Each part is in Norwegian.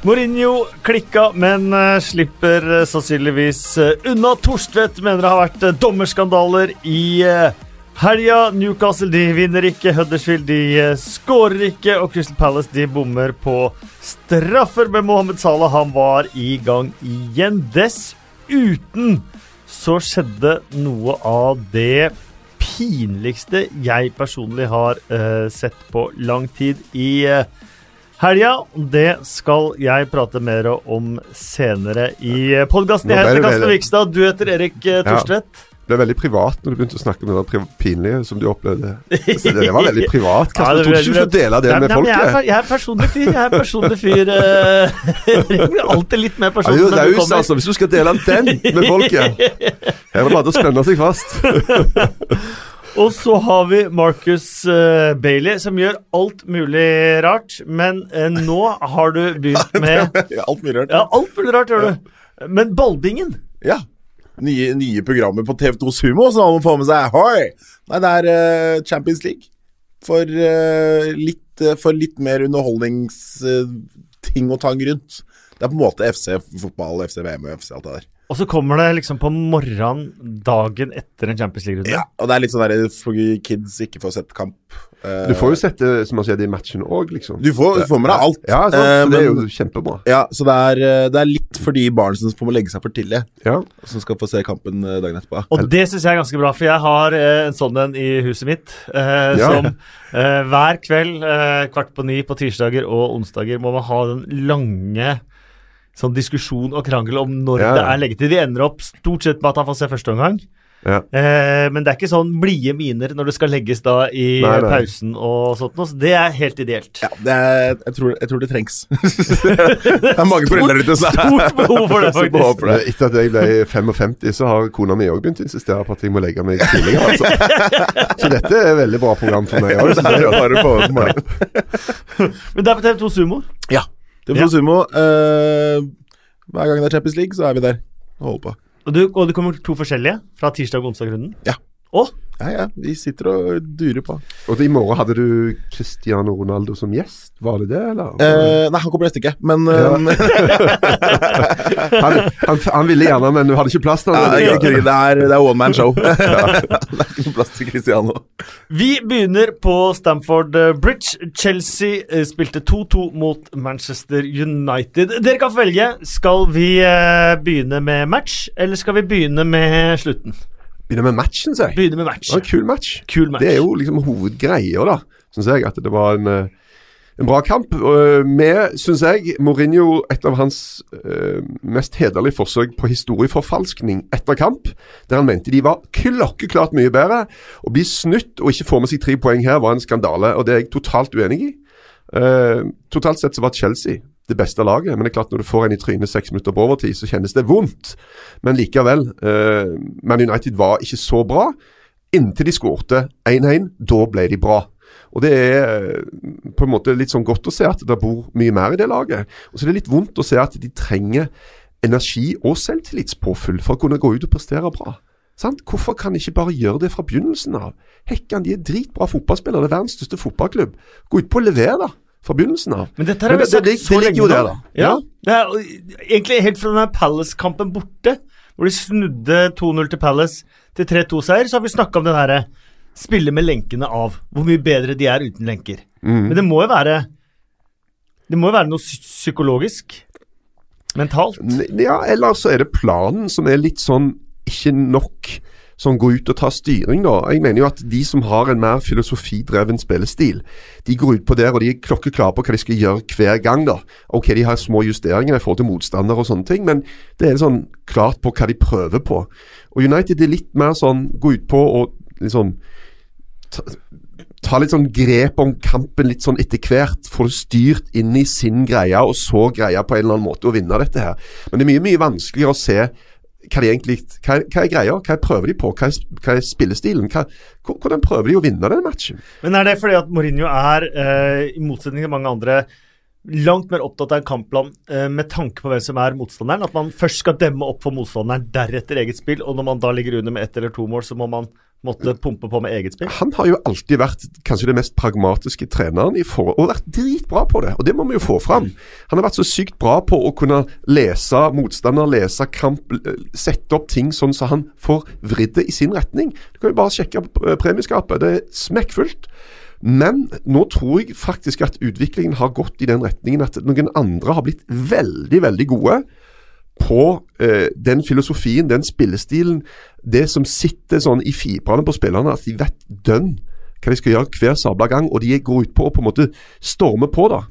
Mourinho klikka, men uh, slipper uh, sannsynligvis uh, unna. Torstvedt mener det har vært dommerskandaler i helga. Newcastle de vinner ikke, Huddersfield de skårer ikke, og Crystal Palace de bommer på straffer. med Mohammed Salah han var i gang igjen. Dessuten så skjedde noe av det pinligste jeg personlig har sett på lang tid i uh, helga. Det skal jeg prate mer om senere i podkasten. Jeg heter Kasper Vikstad, du heter Erik eh, Torstvedt. Ja. Det ble veldig privat når du begynte å snakke om det pinlige som du opplevde. Så det var veldig privat. Kasper, ja, torde ikke du dele det med folket? Jeg er, jeg er personlig fyr. Jeg er personlig fyr. Jeg blir alltid litt mer personlig. Ja, når du kommer. altså. Hvis du skal dele den med folket Her er det bare å spenne seg fast. Og så har vi Marcus uh, Bailey, som gjør alt mulig rart. Men uh, nå har du begynt med Alt mulig rart. Ja, alt mulig rart gjør du. Men ballbingen Ja. Nye, nye programmer på TV2 Sumo som man må få med seg. Hoi! Nei, det er uh, Champions League. For, litt, for litt mer underholdningsting og tang rundt. Det er på en måte FC fotball, FC VM og FC alt det der. Og så kommer det liksom på morgenen dagen etter en Champions League-runde. Ja, og det er litt sånn der for kids ikke får sett kamp. Du får jo sett det som har skjedd i matchen òg, liksom. Du får, du får, med deg alt. Ja, sant, uh, men, det er jo kjempebra. Ja, så det er, eh, det er litt for de barna som får legge seg for tidlig, ja. som skal få se kampen eh, dagen etterpå. Og det syns jeg er ganske bra, for jeg har uh, en sånn en i huset mitt uh, ja. som hver kveld kvart på ni på tirsdager og onsdager må man ha den lange sånn diskusjon og krangel om når ja. det er leggetid. Vi ender opp stort sett med at han får se første omgang. Ja. Eh, men det er ikke sånn blide miner når det skal legges da i nei, nei. pausen og sånt noe. Så det er helt ideelt. Ja, er, jeg, tror, jeg, tror, det trengs. det er mange foreldre ute som Stort behov for det, faktisk. For det. Etter at jeg ble 55, så har kona mi òg begynt å insistere på at jeg må legge meg tidligere. Altså. Så dette er et veldig bra program for meg òg. men det er på TV2 Sumo? Ja. Får ja. sumo. Uh, hver gang det er Champions League, så er vi der og holder på. Og, du, og det kommer to forskjellige fra tirsdag og onsdag-runden? Ja. Å? Ja, ja. Vi sitter og durer på. Og i morgen hadde du Cristiano Ronaldo som gjest, var det det, eller? Eh, nei, han kommer neste uke, men ja. Um, han, han, han, ville gjerne, men du hadde ikke plass til ham? Ja, det, er, det er one man show. det er ikke noe plass til Cristiano. Vi begynner på Stamford Bridge. Chelsea eh, spilte 2-2 mot Manchester United. Dere kan velge. Skal vi eh, begynne med match, eller skal vi begynne med slutten? Begynner med matchen, sier jeg. Begynner med match. Ja, kul match. Kul match. Det er jo liksom hovedgreia, da, syns jeg. At det var en, eh, en bra kamp. Med, syns jeg, Mourinho et av hans uh, mest hederlige forsøk på historieforfalskning etter kamp. Der han mente de var klokkeklart mye bedre. Å bli snytt og ikke få med seg tre poeng her var en skandale, og det er jeg totalt uenig i. Uh, totalt sett så var Chelsea det beste laget. Men det er klart når du får en i trynet seks minutter på overtid, så kjennes det vondt. Men likevel. Uh, Man United var ikke så bra. Inntil de skårte 1-1. Da ble de bra. Og Det er eh, på en måte litt sånn godt å se at det bor mye mer i det laget. Og så er det litt vondt å se at de trenger energi og selvtillitspåfyll for å kunne gå ut og prestere bra. Sant? Hvorfor kan de ikke bare gjøre det fra begynnelsen av? Hekkan de er dritbra fotballspillere, det er verdens største fotballklubb. Gå ut på å levere, da fra begynnelsen av. Men dette har vi sagt det, det, så lenge, da. Ja. ja. egentlig helt fra denne Palace-kampen borte, hvor de snudde 2-0 til Palace til 3-2-seier, så har vi snakka om den herre spille med lenkene av. Hvor mye bedre de er uten lenker. Mm. Men det må jo være Det må jo være noe psykologisk? Mentalt? Ja, eller så er det planen som er litt sånn ikke nok som går ut og tar styring, da. Jeg mener jo at de som har en mer filosofidreven spillestil, de går ut på der og de er klokkeklare på hva de skal gjøre hver gang. da. Ok, de har små justeringer i forhold til motstandere og sånne ting, men det er sånn klart på hva de prøver på. Og United er litt mer sånn gå ut på og liksom ta, ta litt sånn grep om kampen litt sånn etter hvert. Få det styrt inn i sin greie, og så greie på en eller annen måte å vinne dette her. Men det er mye, mye vanskeligere å se hva, de egentlig, hva, hva er greia? Hva prøver de på? Hva er, hva er spillestilen? Hvordan prøver de å vinne den matchen? Men Er det fordi at Mourinho er, eh, i motsetning til mange andre, langt mer opptatt av en kampplan eh, med tanke på hvem som er motstanderen. At man først skal demme opp for motstanderen, deretter eget spill. Og når man da ligger under med ett eller to mål, så må man måtte pumpe på med eget spill. Han har jo alltid vært kanskje den mest pragmatiske treneren i forhold, og vært dritbra på det. Og det må vi jo få fram. Han har vært så sykt bra på å kunne lese motstander, lese kamp, sette opp ting sånn så han får vridd det i sin retning. Du kan jo bare sjekke eh, premieskapet. Det er smekkfullt. Men nå tror jeg faktisk at utviklingen har gått i den retningen at noen andre har blitt veldig, veldig gode på eh, den filosofien, den spillestilen, det som sitter sånn i fibrene på spillerne, at de vet dønn hva de skal gjøre hver sabla gang, og de går ut på å på en måte storme på da.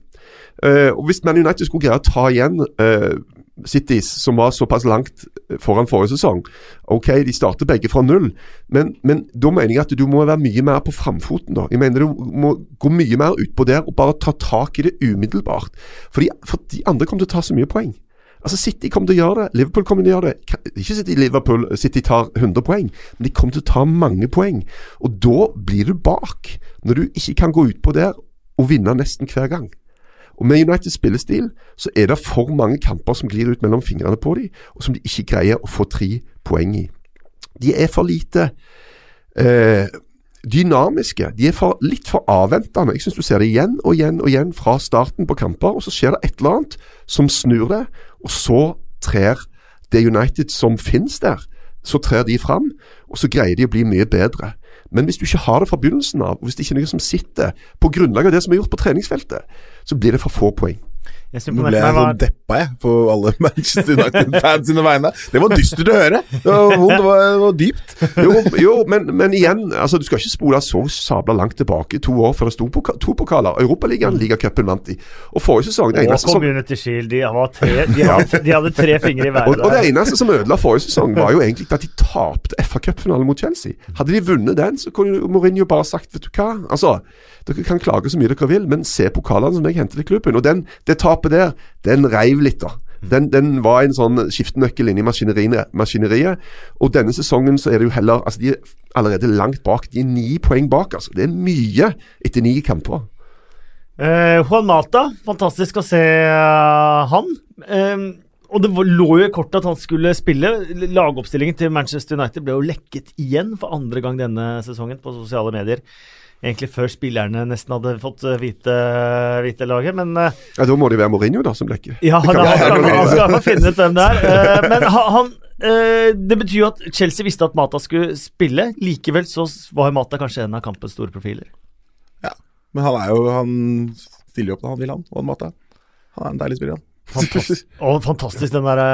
Eh, og Hvis Man United skulle greie å ta igjen eh, Cities, som var såpass langt foran forrige sesong Ok, de starter begge fra null, men, men da mener jeg at du må være mye mer på framfoten. da. Jeg mener Du må gå mye mer utpå der og bare ta tak i det umiddelbart. Fordi, for de andre kommer til å ta så mye poeng. Altså City kommer til å gjøre det, Liverpool kommer til å gjøre det. Ikke City Liverpool City tar 100 poeng, men de kommer til å ta mange poeng. Og da blir du bak, når du ikke kan gå utpå der og vinne nesten hver gang. Og Med Uniteds spillestil så er det for mange kamper som glir ut mellom fingrene på dem, og som de ikke greier å få tre poeng i. De er for lite eh, dynamiske. De er for, litt for avventende. Jeg syns du ser det igjen og igjen og igjen fra starten på kamper, og så skjer det et eller annet som snur det, og så trer det United som finnes der, så trer de fram, og så greier de å bli mye bedre. Men hvis du ikke har det fra begynnelsen av, og hvis det ikke er noe som sitter på grunnlag av det som er gjort på treningsfeltet, så blir det for få poeng. Nå ble jeg meg så var deppa, jeg, på alle Manchester United-fans sine vegne. Det var dystert å høre. Det var vondt, det var, det var dypt. Jo, jo men, men igjen, altså du skal ikke spole så sabla langt tilbake. To år før det sto poka to pokaler. Europaligaen, ligacupen vant de. Og forrige sesong det og eneste som, Community Shield. De, tre, de, hadde, de hadde tre fingre i og, været og det eneste som ødela forrige sesong, var jo egentlig at de tapte FA-cupfinalen mot Chelsea. Hadde de vunnet den, så kunne Mourinho bare sagt vet du hva, altså, dere kan klage så mye dere vil, men se pokalene som jeg henter til klubben. Og den, det tapet der, den reiv litt, da. Den, den var en sånn skiftenøkkel inni maskineriet, maskineriet. Og denne sesongen så er det jo heller altså De er allerede langt bak. De er ni poeng bak. altså. Det er mye etter ni kamper. Eh, Juan Mata, fantastisk å se uh, han. Eh, og det lå jo i kortet at han skulle spille. Lagoppstillingen til Manchester United ble jo lekket igjen for andre gang denne sesongen på sosiale medier. Egentlig før spillerne nesten hadde fått eh, vite, vite laget, men eh, Ja, Da må det være Mourinho da som lekker. Ja, da, han, skal, han skal fall finne ut hvem det er. Eh, men han, eh, Det betyr jo at Chelsea visste at Mata skulle spille. Likevel så var Mata kanskje en av kampens store profiler. Ja, men han er jo Han stiller jo opp når han vil, han. Og Mata. Han er en deilig spiller, han. Fantastisk, og fantastisk den derre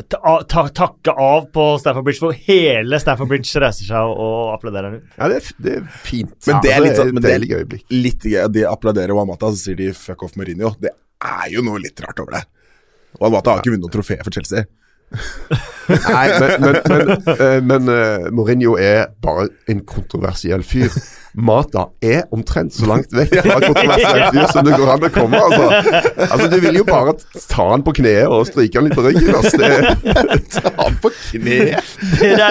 ta, ta, takke av på Stafford Bridge, for hele Stafford Bridge reiser seg og, og applauderer. Ja, det er, det er fint. Men det er litt sånn men det er øyeblikk. Litt gøy. De applauderer Wamata, så sier de 'fuck off Mourinho'. Det er jo noe litt rart over det. Wamata har ikke vunnet noe trofé for Chelsea. Nei, men, men, men, eh, men uh, Mourinho er bare en kontroversiell fyr. Mata er omtrent så langt vekk fra en kontroversiell fyr som det går an å komme. Altså, altså Du vil jo bare ta han på kneet og stryke han litt på ryggen. Altså, det, Ta han på kneet! Ja,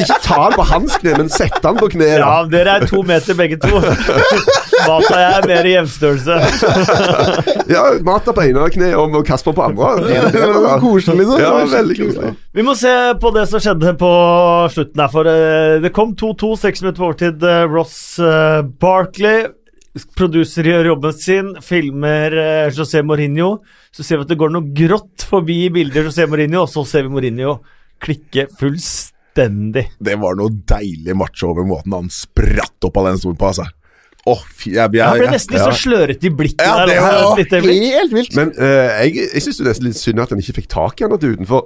ikke ta han på hans kne, men sette han på kneet. ja, dere er to meter begge to. Mata jeg er mer i jevnstørrelse. Ja, Mata på ene kne og Kasper på andre. Det var koselig, liksom. Ja, Det var veldig koselig. Vi må se på det som skjedde på slutten her, for eh, det kom 2-2, seks minutter på overtid. Eh, Ross eh, Barkley, produser, gjør jobben sin, filmer José Mourinho. Så ser vi at det går noe grått forbi bildet José Mourinho, og så ser vi Mourinho klikke fullstendig. Det var noe deilig macho over måten han spratt opp av den stolen på, altså. Åh, jeg, jeg, jeg, Han ble nesten litt ja. så slørete i blikket Ja, det var helt vilt. Men uh, jeg, jeg syns det er litt synd at han ikke fikk tak i han at utenfor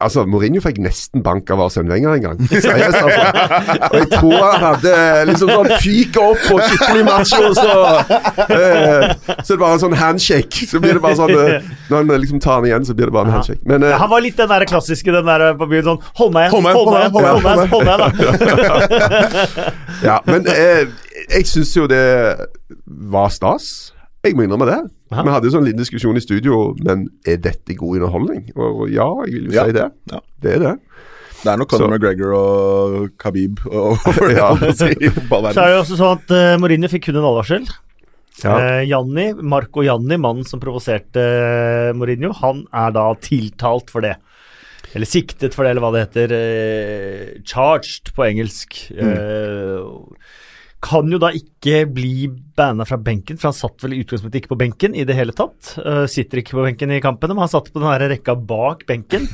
Altså, Mourinho fikk nesten bank av Arsene Wenger en gang. Seriøst, altså. Og jeg tror han hadde liksom sånn fyka opp og skikkelig macho, så uh, Så det bare en sånn handshake. Så blir det bare sånn uh, Når han liksom tar han igjen, så blir det bare en handshake. Men ja, Han var litt den der klassiske den der på byen sånn Hold meg igjen, Hold meg igjen, hold meg igjen. Ja, men eh, jeg syns jo det var stas. Jeg må innrømme det. Aha. Vi hadde jo sånn liten diskusjon i studio, men er dette god underholdning? Og ja, jeg vil jo Ja. si det. Ja. Det er det. Det er nok Conor McGregor og Khabib og, og Ja. si, Så er det jo også sånn at uh, Mourinho fikk kun en advarsel. Ja. Uh, Janni, Marco Janni, mannen som provoserte uh, Mourinho, han er da tiltalt for det. Eller siktet for det, eller hva det heter. Uh, charged på engelsk. Eh, kan jo da ikke bli banna fra benken, for han satt vel i utgangspunktet ikke på benken i det hele tatt. Uh, sitter ikke på benken i kampene, men han satt på den her rekka bak benken.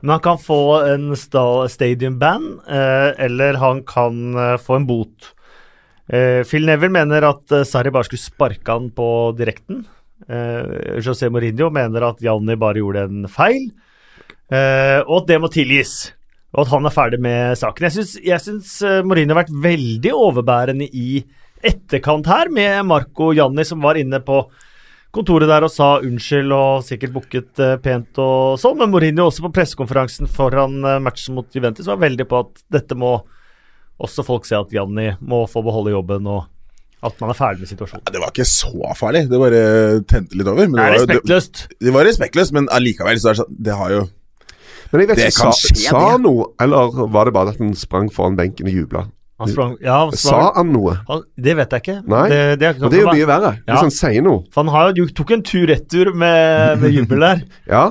Men han kan få en stadium ban, uh, eller han kan uh, få en bot. Eh, Phil Neville mener at eh, Sarri bare skulle sparke han på direkten. Eh, José Mourinho mener at Janni bare gjorde en feil, eh, og at det må tilgis. Og at han er ferdig med saken. Jeg syns, eh, Mourinho har vært veldig overbærende i etterkant her, med Marco Janni som var inne på kontoret der og sa unnskyld og sikkert booket eh, pent og sånn, men Mourinho også på pressekonferansen foran eh, matchen mot Juventus var veldig på at dette må også folk se at Janni må få beholde jobben og at man er ferdig med situasjonen. Ja, Det var ikke så farlig. Det bare tente litt over. Men Det er det, var, jo- det, det var respektløst, men allikevel så er det sånn Det har jo Men jeg vet Det ikke, kan sa, skje, sa han noe, eller var det bare at han sprang foran benken og jubla? Han sprang Ja, han Sa han noe? han, det vet jeg ikke. Nei, det, det, er, Og det er jo mye verre, Ja. hvis han sier noe. For han har jo tok en tur-retur med, med jubel der. Ja, Ja,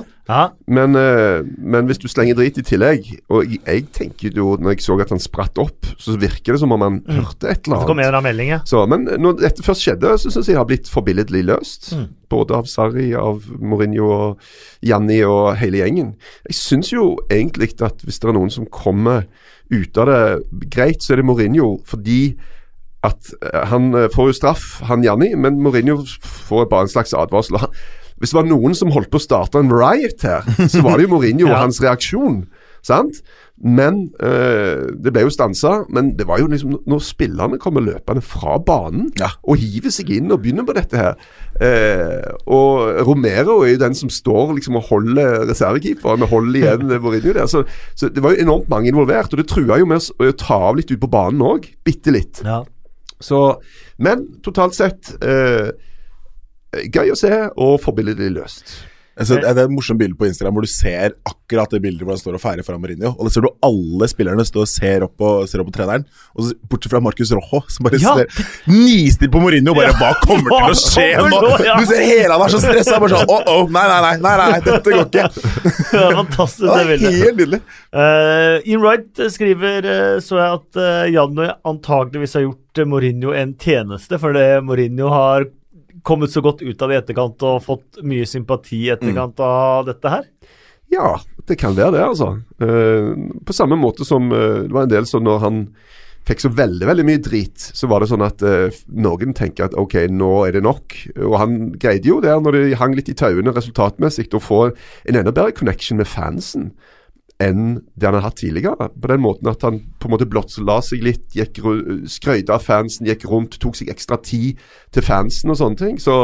men, eh, men hvis du slenger drit i tillegg Og jeg, jeg tenker jo, når jeg så at han spratt opp, så virker det som om han hørte et eller annet. det kom en ja. Så, men når dette først skjedde, så syns jeg det har blitt forbilledlig løst. Mm. Både av Sarri, av Mourinho og Janni og hele gjengen. Jeg syns jo egentlig at hvis det er noen som kommer ut av det greit, så er det Mourinho. Fordi at eh, han eh, får jo straff, han Janni, men Mourinho får bare en slags advarsel. Hvis det var noen som holdt på å starte en riot her, så var det jo Mourinho og Ja. hans reaksjon. Sant? Men øh, Det ble jo stansa. Men det var jo liksom når spillerne kommer løpende fra banen Ja. og hiver seg inn og begynner på dette her eh, Og Romero er jo den som står liksom og holder reservekeeperen og holder igjen Mourinho der. Så, så det var jo enormt mange involvert. Og det trua jo med å å ta av litt ut på banen òg. Bitte litt. ja. Så, men totalt sett eh, Gøy å se, og forbilledlig løst. altså, Det er et morsomt bilde på Instagram hvor du ser akkurat det bildet hvor han står og feirer foran Mourinho. Og da ser du alle spillerne stå og ser opp på, ser opp på treneren. Og så, Bortsett fra Marcus Rojo, som bare Ja. ser nistill på Mourinho. Bare, Bare, Hva kommer til å skje nå? nå? Ja. Du ser hele han er så stressa. Bare sånn, oh, oh, nei, nei, nei, nei, nei, dette går ikke. Det er fantastisk, Det det er bildet. helt nydelig. Uh, Ian Wright skriver eh, så jeg at uh, Janne antageligvis har gjort eh, Mourinho en tjeneste, fordi Mourinho har kommet så godt ut av det i etterkant og fått mye sympati i etterkant av dette her. Ja, det kan være det, altså. Uh, på samme måte som uh, det var en del sånn når han fikk så veldig veldig mye drit, så var det sånn at uh, noen tenker at ok, nå er det nok. Og han greide jo det når det hang litt i tauene resultatmessig, å få en enda bedre connection med fansen enn det han har hatt tidligere. På den måten at han på en måte blottla seg litt, gikk skrøyta av fansen, gikk rundt, tok seg ekstra tid til fansen og sånne ting. Så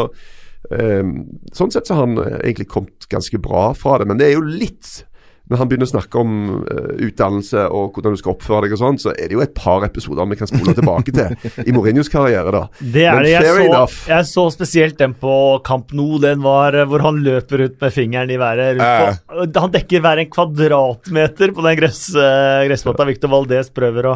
um, Sånn sett så har han eh, egentlig kommet ganske bra fra det. Men det er jo litt Når han begynner å snakke om uh, utdannelse og hvordan du skal oppføre deg og sånn, så er det jo et par episoder vi kan spole tilbake til i Mourinhos karriere, da. Det er Men det. Jeg fair så, enough. jeg så spesielt den på Camp Nou, den var eh, hvor han løper ut med fingeren i været. Rundt på, han dekker hver en kvadratmeter på den gress, eh, gressmatta. Victor Valdez prøver å,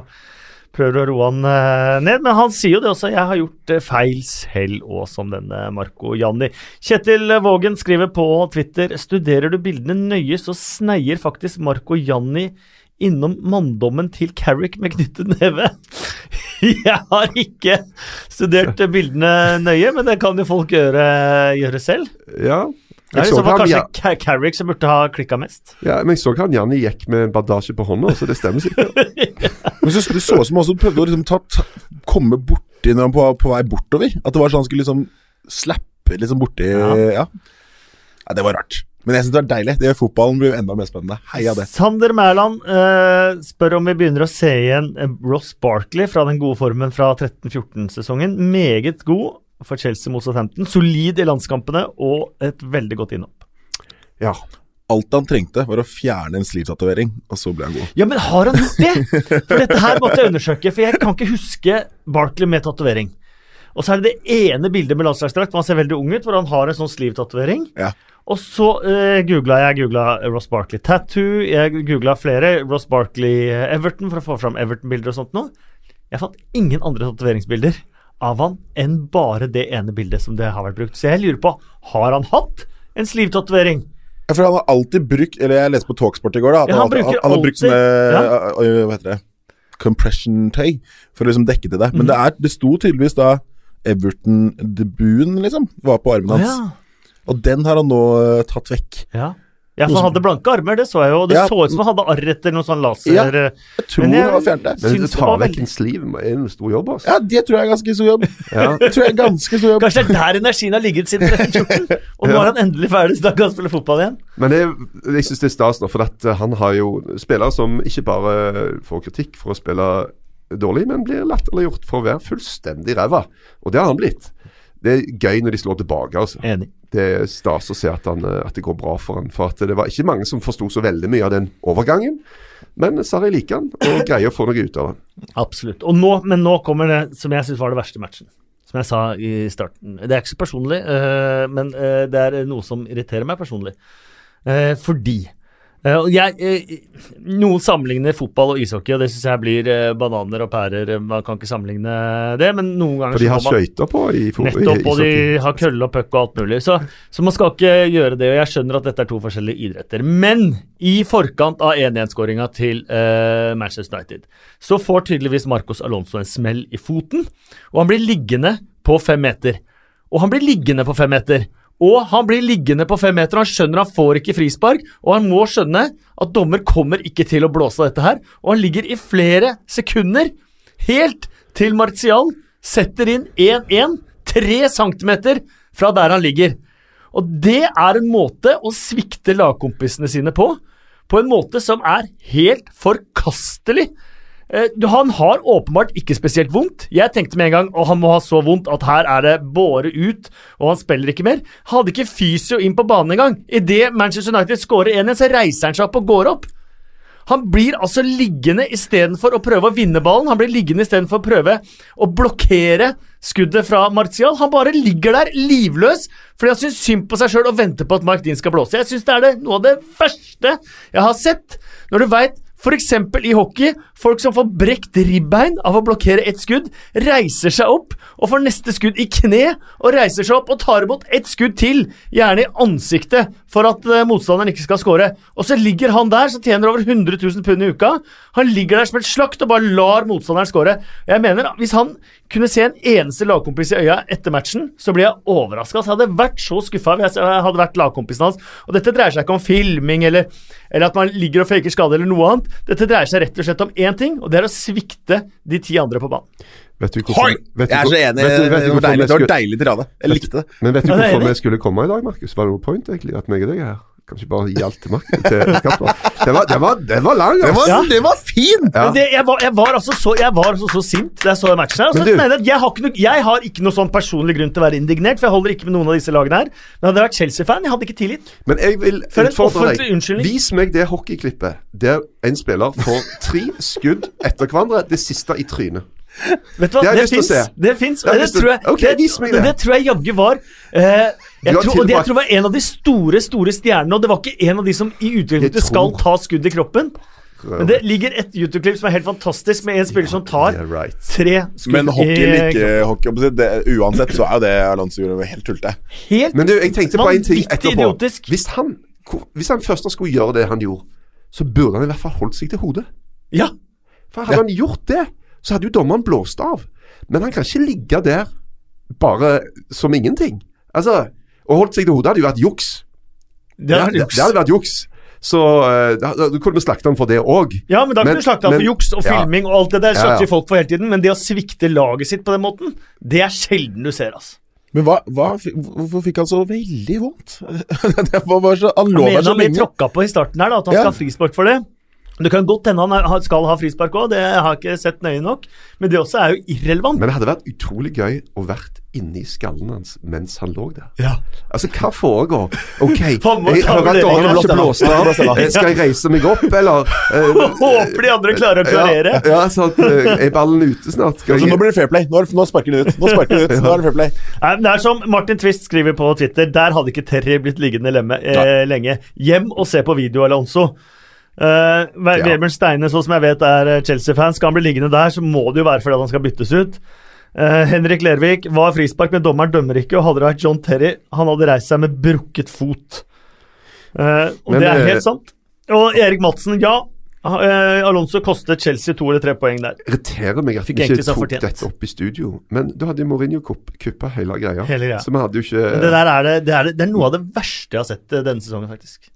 prøver å roe han eh, ned, men han sier jo det også. Jeg har gjort eh, feil selv òg, som denne Marco Janni. Kjetil Vågen skriver på Twitter Studerer du bildene nøye, så sneier faktisk Marco Janni innom manndommen til Carrick med knyttet neve. Jeg har ikke studert bildene nøye, men det kan jo folk gjøre, gjøre selv. Ja. Det er fall kanskje ja, Carrick som burde ha klikka mest. ja, men jeg så han Janni gikk med bandasje på hånda, så det stemmer sikkert. Men så, det så ut som han prøvde å liksom ta, ta, komme borti når han på, på vei bortover. At det var sånn han skulle liksom slappe liksom borti Ja. ja. ja. Det var rart. Men jeg syns det var deilig. Det gjør fotballen blir enda mer spennende. Heia det. Sander Mæland uh, spør om vi begynner å se igjen eh, Ross Barkley fra den gode formen fra 13-14-sesongen. Meget god for Chelsea mot Southampton. Solid i landskampene og et veldig godt innhopp. Ja. Alt han trengte, var å fjerne en sleeve-tatovering, og så ble han god. Ja, men har han gjort det? For dette her måtte jeg undersøke, for jeg kan ikke huske Barkley med tatovering. Og så er det det ene bildet med landslagsdrakt hvor han ser veldig ung ut, hvor han har en sånn sleeve-tatovering. Ja. Og så eh, googla jeg googla Ross Barkley tattoo. Jeg googla flere Ross Barkley eh, Everton for å få fram Everton-bilder og sånt noe. Jeg fant ingen andre tatoveringsbilder av han enn bare det ene bildet som det har vært brukt. Så jeg lurer på, har han hatt en sleeve-tatovering? Ja, For han har alltid brukt Eller jeg leste på Talksport i går, da. At Ja, han han, han, han har brukt sånne ja. Hva heter det? Compression-tøy for å liksom dekke til det. Men det, er, det sto tydeligvis da Everton-debuten, liksom, var på armen hans. hans. ja. Og den har han nå uh, tatt vekk. Ja. Ja, for han hadde blanke armer, det så jeg jo. Det Ja. så ut som han hadde arr etter noe sånn laser... Ja. Jeg tror Men jeg- det var fjernt der. Men du tar vekk en sliv er en stor jobb, altså. Ja, det tror jeg er ganske stor jobb. Ja. Det tror jeg er ganske stor jobb. Kanskje det er der energien har ligget siden 2014, og nå Ja. er han endelig ferdig, så da kan han spille fotball igjen. Men det, jeg syns det er stas, nå, for at han har jo spillere som ikke bare får kritikk for å spille dårlig, men blir latterliggjort for å være fullstendig ræva. Og det har han blitt. Det er gøy når de slår tilbake, altså. Enig. Det er stas å se at, han, eh, at det går bra for han. For at det var ikke mange som forsto så veldig mye av den overgangen. Men Sarri liker han, og greier å få noe ut av han. Absolutt. Og nå, men nå kommer det som jeg syns var det verste matchen. Som jeg sa i starten. Det er ikke så personlig, eh, men eh, det er noe som irriterer meg personlig. Fordi jeg, eh, Noen sammenligner fotball og ishockey, og det syns jeg blir eh, bananer og pærer. Man kan ikke sammenligne det, men noen ganger For de har skøyter på i fotball? Nettopp, og de har kølle og puck og alt mulig. Så, så man skal ikke gjøre det. og Jeg skjønner at dette er to forskjellige idretter. Men i forkant av 1-1-skåringa til uh, Manchester United, så får tydeligvis Marcos Alonso en smell i foten, og han blir liggende på fem meter. Og han blir liggende på fem meter. Og han blir liggende på fem meter, han skjønner han får ikke frispark, og han må skjønne at dommer kommer ikke til å blåse av dette her, og han ligger i flere sekunder, helt til Martial setter inn 1-1, tre centimeter fra der han ligger. Og det er en måte å svikte lagkompisene sine på, på en måte som er helt forkastelig. Eh, Han har åpenbart ikke spesielt vondt. Jeg tenkte med en gang at han må ha så vondt at her er det båre ut, og han spiller ikke mer. Hadde ikke fysio inn på banen engang. Idet Manchester United skårer 1-1, så reiser han seg opp og går opp. Han blir altså liggende istedenfor å prøve å vinne ballen. Han blir liggende istedenfor å prøve å blokkere skuddet fra Martial. Han bare ligger der livløs fordi han syns synd på seg sjøl og venter på at Mark Dean skal blåse. Jeg syns det er det, noe av det verste jeg har sett. Når du veit F.eks. i hockey, folk som får brekt ribbein av å blokkere ett skudd, reiser seg opp og får neste skudd i kne, og reiser seg opp og tar imot ett skudd til, gjerne i ansiktet, for at eh, motstanderen ikke skal score. Og så ligger han der, som tjener over 100 000 pund i uka. Han ligger der som et slakt og bare lar motstanderen score. Jeg mener, Hvis han kunne se en eneste lagkompis i øya etter matchen, så blir jeg overraska. Jeg hadde vært så skuffa hvis jeg hadde vært lagkompisen hans. Og dette dreier seg ikke om filming eller, eller at man ligger og faker skade eller noe annet. Dette dreier seg rett og slett om én ting, og det er å svikte de ti andre på banen. Vet du hvorfor, vet du Jeg er så enig. vet du- vet du det var deilig, det var skulle- deilig tirade. Jeg likte det. Men vet du hvorfor vi skulle komme i dag, Markus? Var det noe point, egentlig? At meg og deg er her? Kan ikke bare gi alt til makten Til Kasper? Den var, den var, den var lang, Den var, ja. den var fin! Ja. Men det, jeg, var, jeg, var altså så, jeg var altså så sint da jeg så den matchen. her. Altså, Men du- jeg, jeg, har ikke noe, jeg har ikke noe sånn personlig grunn til å være indignert, for jeg holder ikke med noen av disse lagene her. Men hadde jeg vært Chelsea-fan, jeg hadde ikke tillit. Men jeg vil utfordre deg. unnskyldning. Vis meg det hockeyklippet der en spiller får tre skudd etter hverandre, det siste i trynet. Vet du hva, Det fins. Det fins. Det tror jeg, Ok, det, det. det tror jeg jaggu var eh, jeg tror, og det jeg tror var en av de store store stjernene, og det var ikke en av de som i utgangspunktet skal ta skudd i kroppen. Men det ligger et YouTube-klipp som er helt fantastisk, med en spiller som tar Yeah, right. tre skudd Men hockey ikke hockey det, Uansett så er jo det Alonso gjorde, helt tullete. Helt Men du, jeg tenkte på en ting etterpå. idiotisk. Hvis han, hvis han først skulle gjøre det han gjorde, så burde han i hvert fall holdt seg til hodet. Ja. For hadde han gjort det, så hadde jo dommeren blåst av. Men han kan ikke ligge der bare som ingenting. Altså, Å holdt seg til hodet hadde jo vært juks. Det hadde, det, juks. det hadde vært juks. Så uh, da, da kunne vi slakte han for det òg. Ja, men da kunne du slakte han for juks og ja. filming og alt det der. Ja, Slakter ja. folk for hele tiden. Men det å svikte laget sitt på den måten, det er sjelden du ser, altså. Men hva, hva, hvorfor fikk han så veldig vondt? det var bare så, han Han lå der så lenge. han blir lenge. tråkka på i starten her, da, at han Ja. skal ha frispark for det. Det kan godt hende han skal ha frispark òg, det har jeg ikke sett nøye nok. Men det også er jo irrelevant. Men det hadde vært utrolig gøy å vært inni skallen hans mens han lå der. Ja. Altså, hva foregår? OK, jeg hører at vurderingen. har ikke blåst av. Eh, Skal jeg reise meg opp, eller? Uh, Håper de andre klarer å klarere. Ja, ja så at, eh, er ballen ute snart? Skal Altså, nå blir det fair play. Nå, er- nå sparker de ut. Nå sparker de ut. Nå er det fair play. Nei, det er som Martin Twist skriver på Twitter, der hadde ikke Terry blitt liggende lemme, eh, lenge. Hjem og se på video, Alonso. Uh, Vebjørn Steine, så som jeg vet er eh, Chelsea-fan, skal han bli liggende der, så må det jo være fordi han skal byttes ut. Uh, Henrik Lervik var frispark, men dommeren dømmer ikke. Og hadde det vært John Terry, han hadde reist seg med brukket fot. Uh, og Men, det er helt sant. Og Erik Madsen, ja. Uh, Alonso kostet Chelsea to eller tre poeng der. irriterer meg at vi Fikk ikke tok dette opp i studio. Men da hadde Mourinho kuppa hele greia. Hele greia. Så vi hadde jo ikke det det, det, det er noe av det verste jeg har sett denne sesongen, faktisk.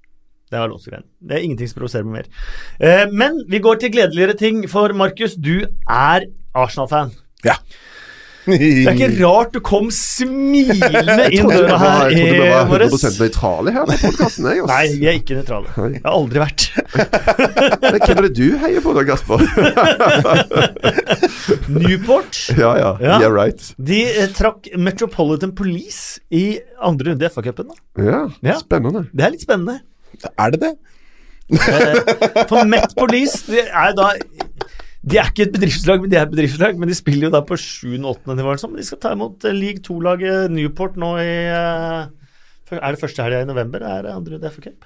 Det er Alonso-greien. Det er ingenting som provoserer meg mer. Eh, men vi går til gledeligere ting, for Markus, du er Arsenal-fan. Ja. Det er ikke rart du kom smilende inn døra var, her jeg trodde vi var morges. 100 nøytrale her på podkasten. Nei, vi er ikke nøytrale. Jeg har aldri vært. Hvem er det du heier på da, Gasper? Newport ja, ja. Ja. Yeah, right. de eh, trakk Metropolitan Police i andre runde i FA-cupen. Ja. spennende. Det er litt spennende. Er det det? Eh, For Met Police de er da De er ikke et bedriftslag, men de er et bedriftslag. Men de spiller jo da på 7.-8. nivå. sånn, de skal ta imot eh, league 2-laget Newport nå i eh, Er det første helga i november? Er det andre i FA Cup?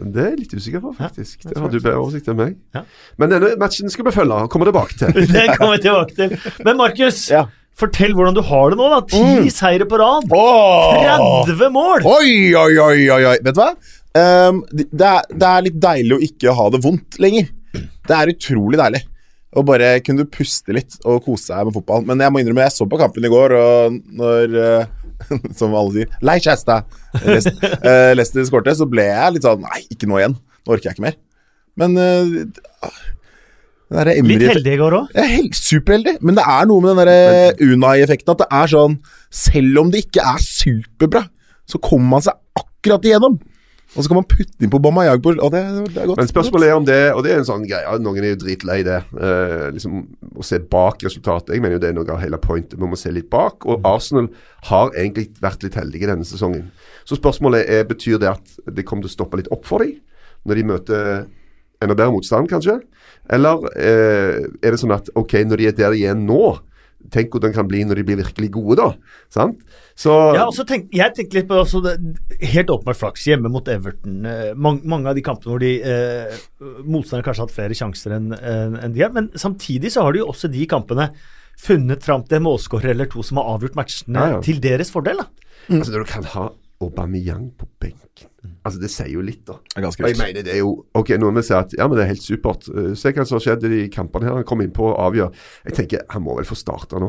Det er jeg litt usikker på, faktisk. Ja, det hadde har du bedre oversikt enn meg. Ja. Men denne matchen skal vi følge og komme tilbake til. Det kommer vi tilbake til. Men Markus, Ja. fortell hvordan du har det nå. da Ti seire på rad. Oh. 30 mål! Oi, oi, oi, oi, oi. Vet du hva? Ehm, det, er, det er litt deilig å ikke ha det vondt lenger. Det er utrolig deilig. Å bare kunne puste litt og kose seg med fotball. Men jeg må innrømme, jeg så på kampen i går, og når uh, Som alle sier Leicester Lest- eh, Leicester skårte, så ble jeg litt sånn Nei, ikke nå igjen. Nå orker jeg ikke mer. Men uh, den derre Litt heldig i går òg. er superheldig, men det er noe med den Unai-effekten at det er sånn Selv om det ikke er superbra, så kommer man seg akkurat igjennom. Og så kan man putte inn på Bamayag Og det, det er godt. Men spørsmålet er om det Og det er en sånn greie Noen er jo dritlei det. Eh, liksom Å se bak resultatet. Jeg mener jo det er noe av hele pointet. Vi må se litt bak. Og Arsenal har egentlig vært litt heldige denne sesongen. Så spørsmålet er betyr det at det kommer til å stoppe litt opp for dem når de møter enda bedre motstand, kanskje? Eller eh, er det sånn at ok, når de er der de er nå, tenk hvordan det kan bli når de blir virkelig gode, da. Sant? Så Ja, og så tenk, jeg tenker litt på altså, det, Helt åpenbart flaks hjemme mot Everton. Eh, mange, mange av de kampene hvor de eh, motstanderne kanskje har hatt flere sjanser enn en, en de har. Men samtidig så har de jo også de kampene funnet fram til en målskårer eller to som har avgjort matchene Ja, ja. til deres fordel. da. altså, når du kan ha Aubameyang på benken Altså Det sier jo litt, da. Ganske Og jeg mener det er jo Ok, noen vil si at ja, men det er helt supert. Eh, Se hva som har skjedd i de kampene her. Han kom innpå og avgjør. Jeg tenker han må vel få starte nå.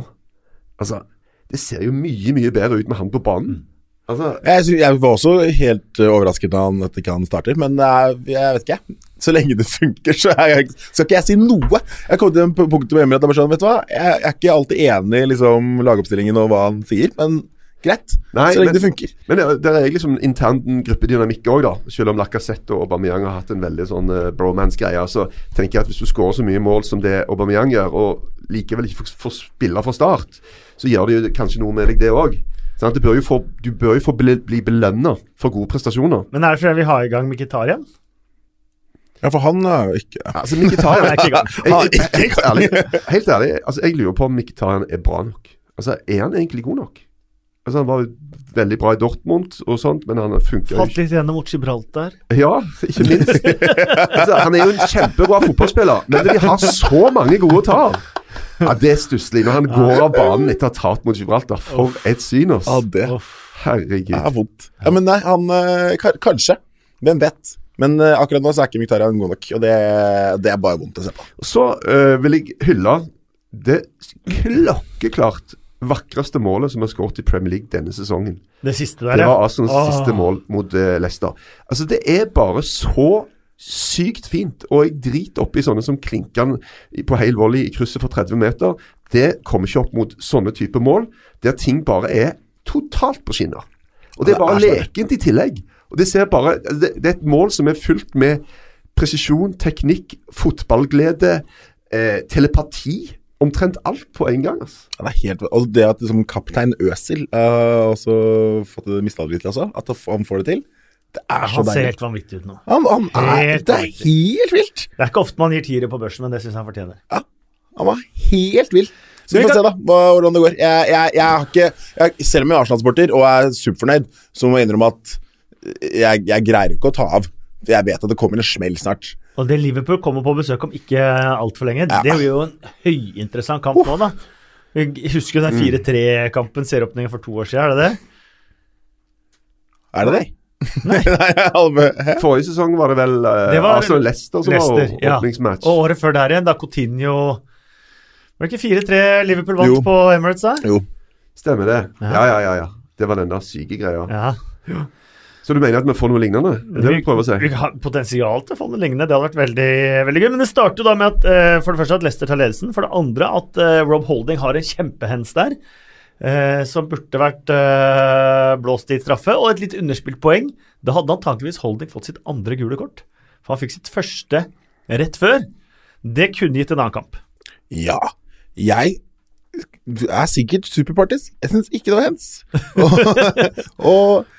Altså, det ser jo mye, mye bedre ut med han på banen. Altså, Jeg, jeg var også helt uh, overrasket da han, ikke han starter, men jeg, jeg vet ikke. Så lenge det funker, så jeg, skal ikke jeg si noe. Jeg kom til en punkt med Emil at jeg bare sånn, vet du hva, jeg er ikke alltid enig i liksom, lagoppstillingen og hva han sier, men greit. Nei, så lenge men- det funker. men det, det er liksom intern gruppedynamikk òg, da. Selv om Lacassette og Aubameyang har hatt en veldig sånn uh, bromance-greie, så tenker jeg at hvis du skårer så mye mål som det Aubameyang gjør, og likevel ikke får, får spille fra start, så gjør det jo kanskje noe med deg, det òg. Du bør jo få, du bør jo få bli, bli belønna for gode prestasjoner. Men er det fordi vi har i gang Mkhitaryan? Ja, for han er jo ikke Altså, Mkhitaryan er ikke i gang. Helt ærlig, helt ærlig altså, jeg lurer på om Mkhitaryan er bra nok. Altså, Er han egentlig god nok? Altså, Han var veldig bra i Dortmund og sånt, men han funka jo Falt ikke. litt gjennom mot Gibraltar. Ja, ikke minst. altså, han er jo en kjempebra fotballspiller, men de har så mange gode tall. Ja, Det er stusslig. Når han går av banen etter å ha tatt mot Gibraltar. For et syn, oss. Ja, det Herregud. er vondt. Ja, men nei, han øh, Kanskje. Hvem vet? Men øh, akkurat nå så er ikke Mkhitaryan god nok, og det, det er bare vondt å se på. Så øh, vil jeg hylle det klokkeklart vakreste målet som er skåret i Premier League denne sesongen. Det siste der, ja. Det var Arsenals Åh. siste mål mot uh, Leicester. Altså, det er bare så sykt fint. Og jeg driter oppi sånne som klinker på heil volley i krysset for 30 meter. Det kommer ikke opp mot sånne type mål, der ting bare er totalt på skinner. Og det er bare lekent i tillegg. Og det, ser bare, det, det er et mål som er fylt med presisjon, teknikk, fotballglede, eh, telepati. Omtrent alt på en gang. Altså. Det er helt, og det at liksom, kaptein Øsil uh, også fått det mistet litt, altså, at han får det til, det er så Han ser deilig. helt vanvittig ut nå. Han, han er, det er helt vilt! Det er ikke ofte man gir tiere på børsen, men det syns jeg han fortjener. Han var helt vill. Så vi får se da, hva, hvordan det går. Jeg, jeg, jeg har ikke, jeg, selv om jeg er Arsenal-sporter og er superfornøyd, så må jeg innrømme at jeg, jeg greier ikke å ta av. For jeg vet at det kommer en smell snart. Og det Liverpool kommer på besøk om ikke altfor lenge, Ja. det blir jo en høyinteressant kamp nå, da. Jeg husker jo den 4-3-kampen, serieåpningen for to år siden, er det det? Er det det? Nei? Forrige sesong var det vel uh, Det var Arsenal Leicester som Leicester, var ja. åpningsmatch. Og året før der igjen, da Coutinho Var det ikke 4-3 Liverpool vant Jo. på Emirates da? Jo. Stemmer det. Ja. Ja, ja, ja. ja. Det var den der syke greia. Ja. Så du mener at vi får noe lignende? Det er det vi prøver å si. Vi har potensial til å få noe lignende. Det hadde vært veldig, veldig gøy. Men det starter jo da med at eh, for det første at Leicester tar ledelsen. For det andre at eh, Rob Holding har en kjempehens der. eh, som burde vært eh, blåst i straffe. Og et litt underspilt poeng. Da hadde antakeligvis Holding fått sitt andre gule kort. For han fikk sitt første rett før. Det kunne gitt en annen kamp. Ja. Jeg er sikkert superpartisk. Jeg syns ikke det var hens. Og, og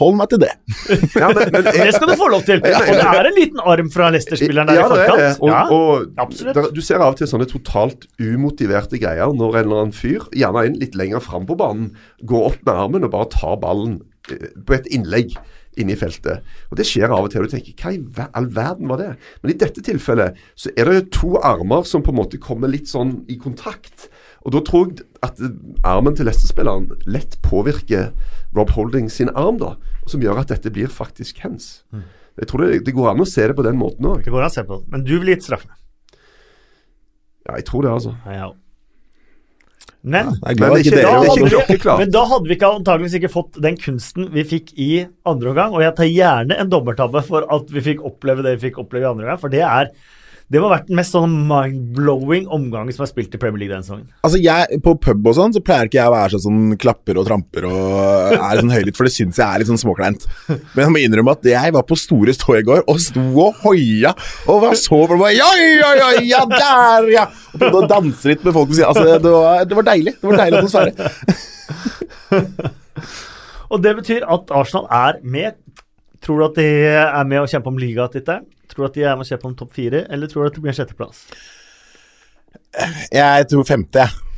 hold meg til det. Ja, men, men Det skal du få lov til. Og det er en liten arm fra Leicester-spilleren der ja, i det er forkant. Og, Ja. og absolutt. der, du ser av og til sånne totalt umotiverte greier når en eller annen fyr, gjerne en litt lenger fram på banen, går opp med armen og bare tar ballen eh, på et innlegg inne i feltet. Og Det skjer av og til. og Du tenker hva i all verden var det? Men i dette tilfellet så er det jo to armer som på en måte kommer litt sånn i kontakt. Og da tror jeg at armen til Leicester-spilleren lett påvirker Rob Holding sin arm, da. Som gjør at dette blir faktisk hens. Mm. Jeg tror det, det går an å se det på den måten òg. Det går an å se på det. Men du ville gitt straffe. Ja, jeg tror det, altså. Ja. Men er Men ikke da vi, men da hadde vi ikke antageligvis ikke fått den kunsten vi fikk i andre omgang. Og jeg tar gjerne en dommertabbe for at vi fikk oppleve det vi fikk oppleve i andre omgang. For det er det må ha vært den mest sånn mind-blowing omgangen som er spilt i Premier League den sesongen. Altså jeg, På pub og sånn så pleier ikke jeg å være sånn som klapper og tramper og er sånn høylytt, for det syns jeg er litt sånn småkleint. Men jeg må innrømme at jeg var på Store Stå i går og sto og hoia og var så for meg Ja, ja, ja, ja, der, ja! Og prøvde å danse litt med folk ved siden. Altså, det, var, det var deilig. Det var deilig atmosfære. Og det betyr at Arsenal er med. Tror du at de er med å kjempe om ligatittelen? Tror du at de er med å kjempe om topp fire, eller tror du at det blir en sjetteplass? Jeg tror femte, jeg.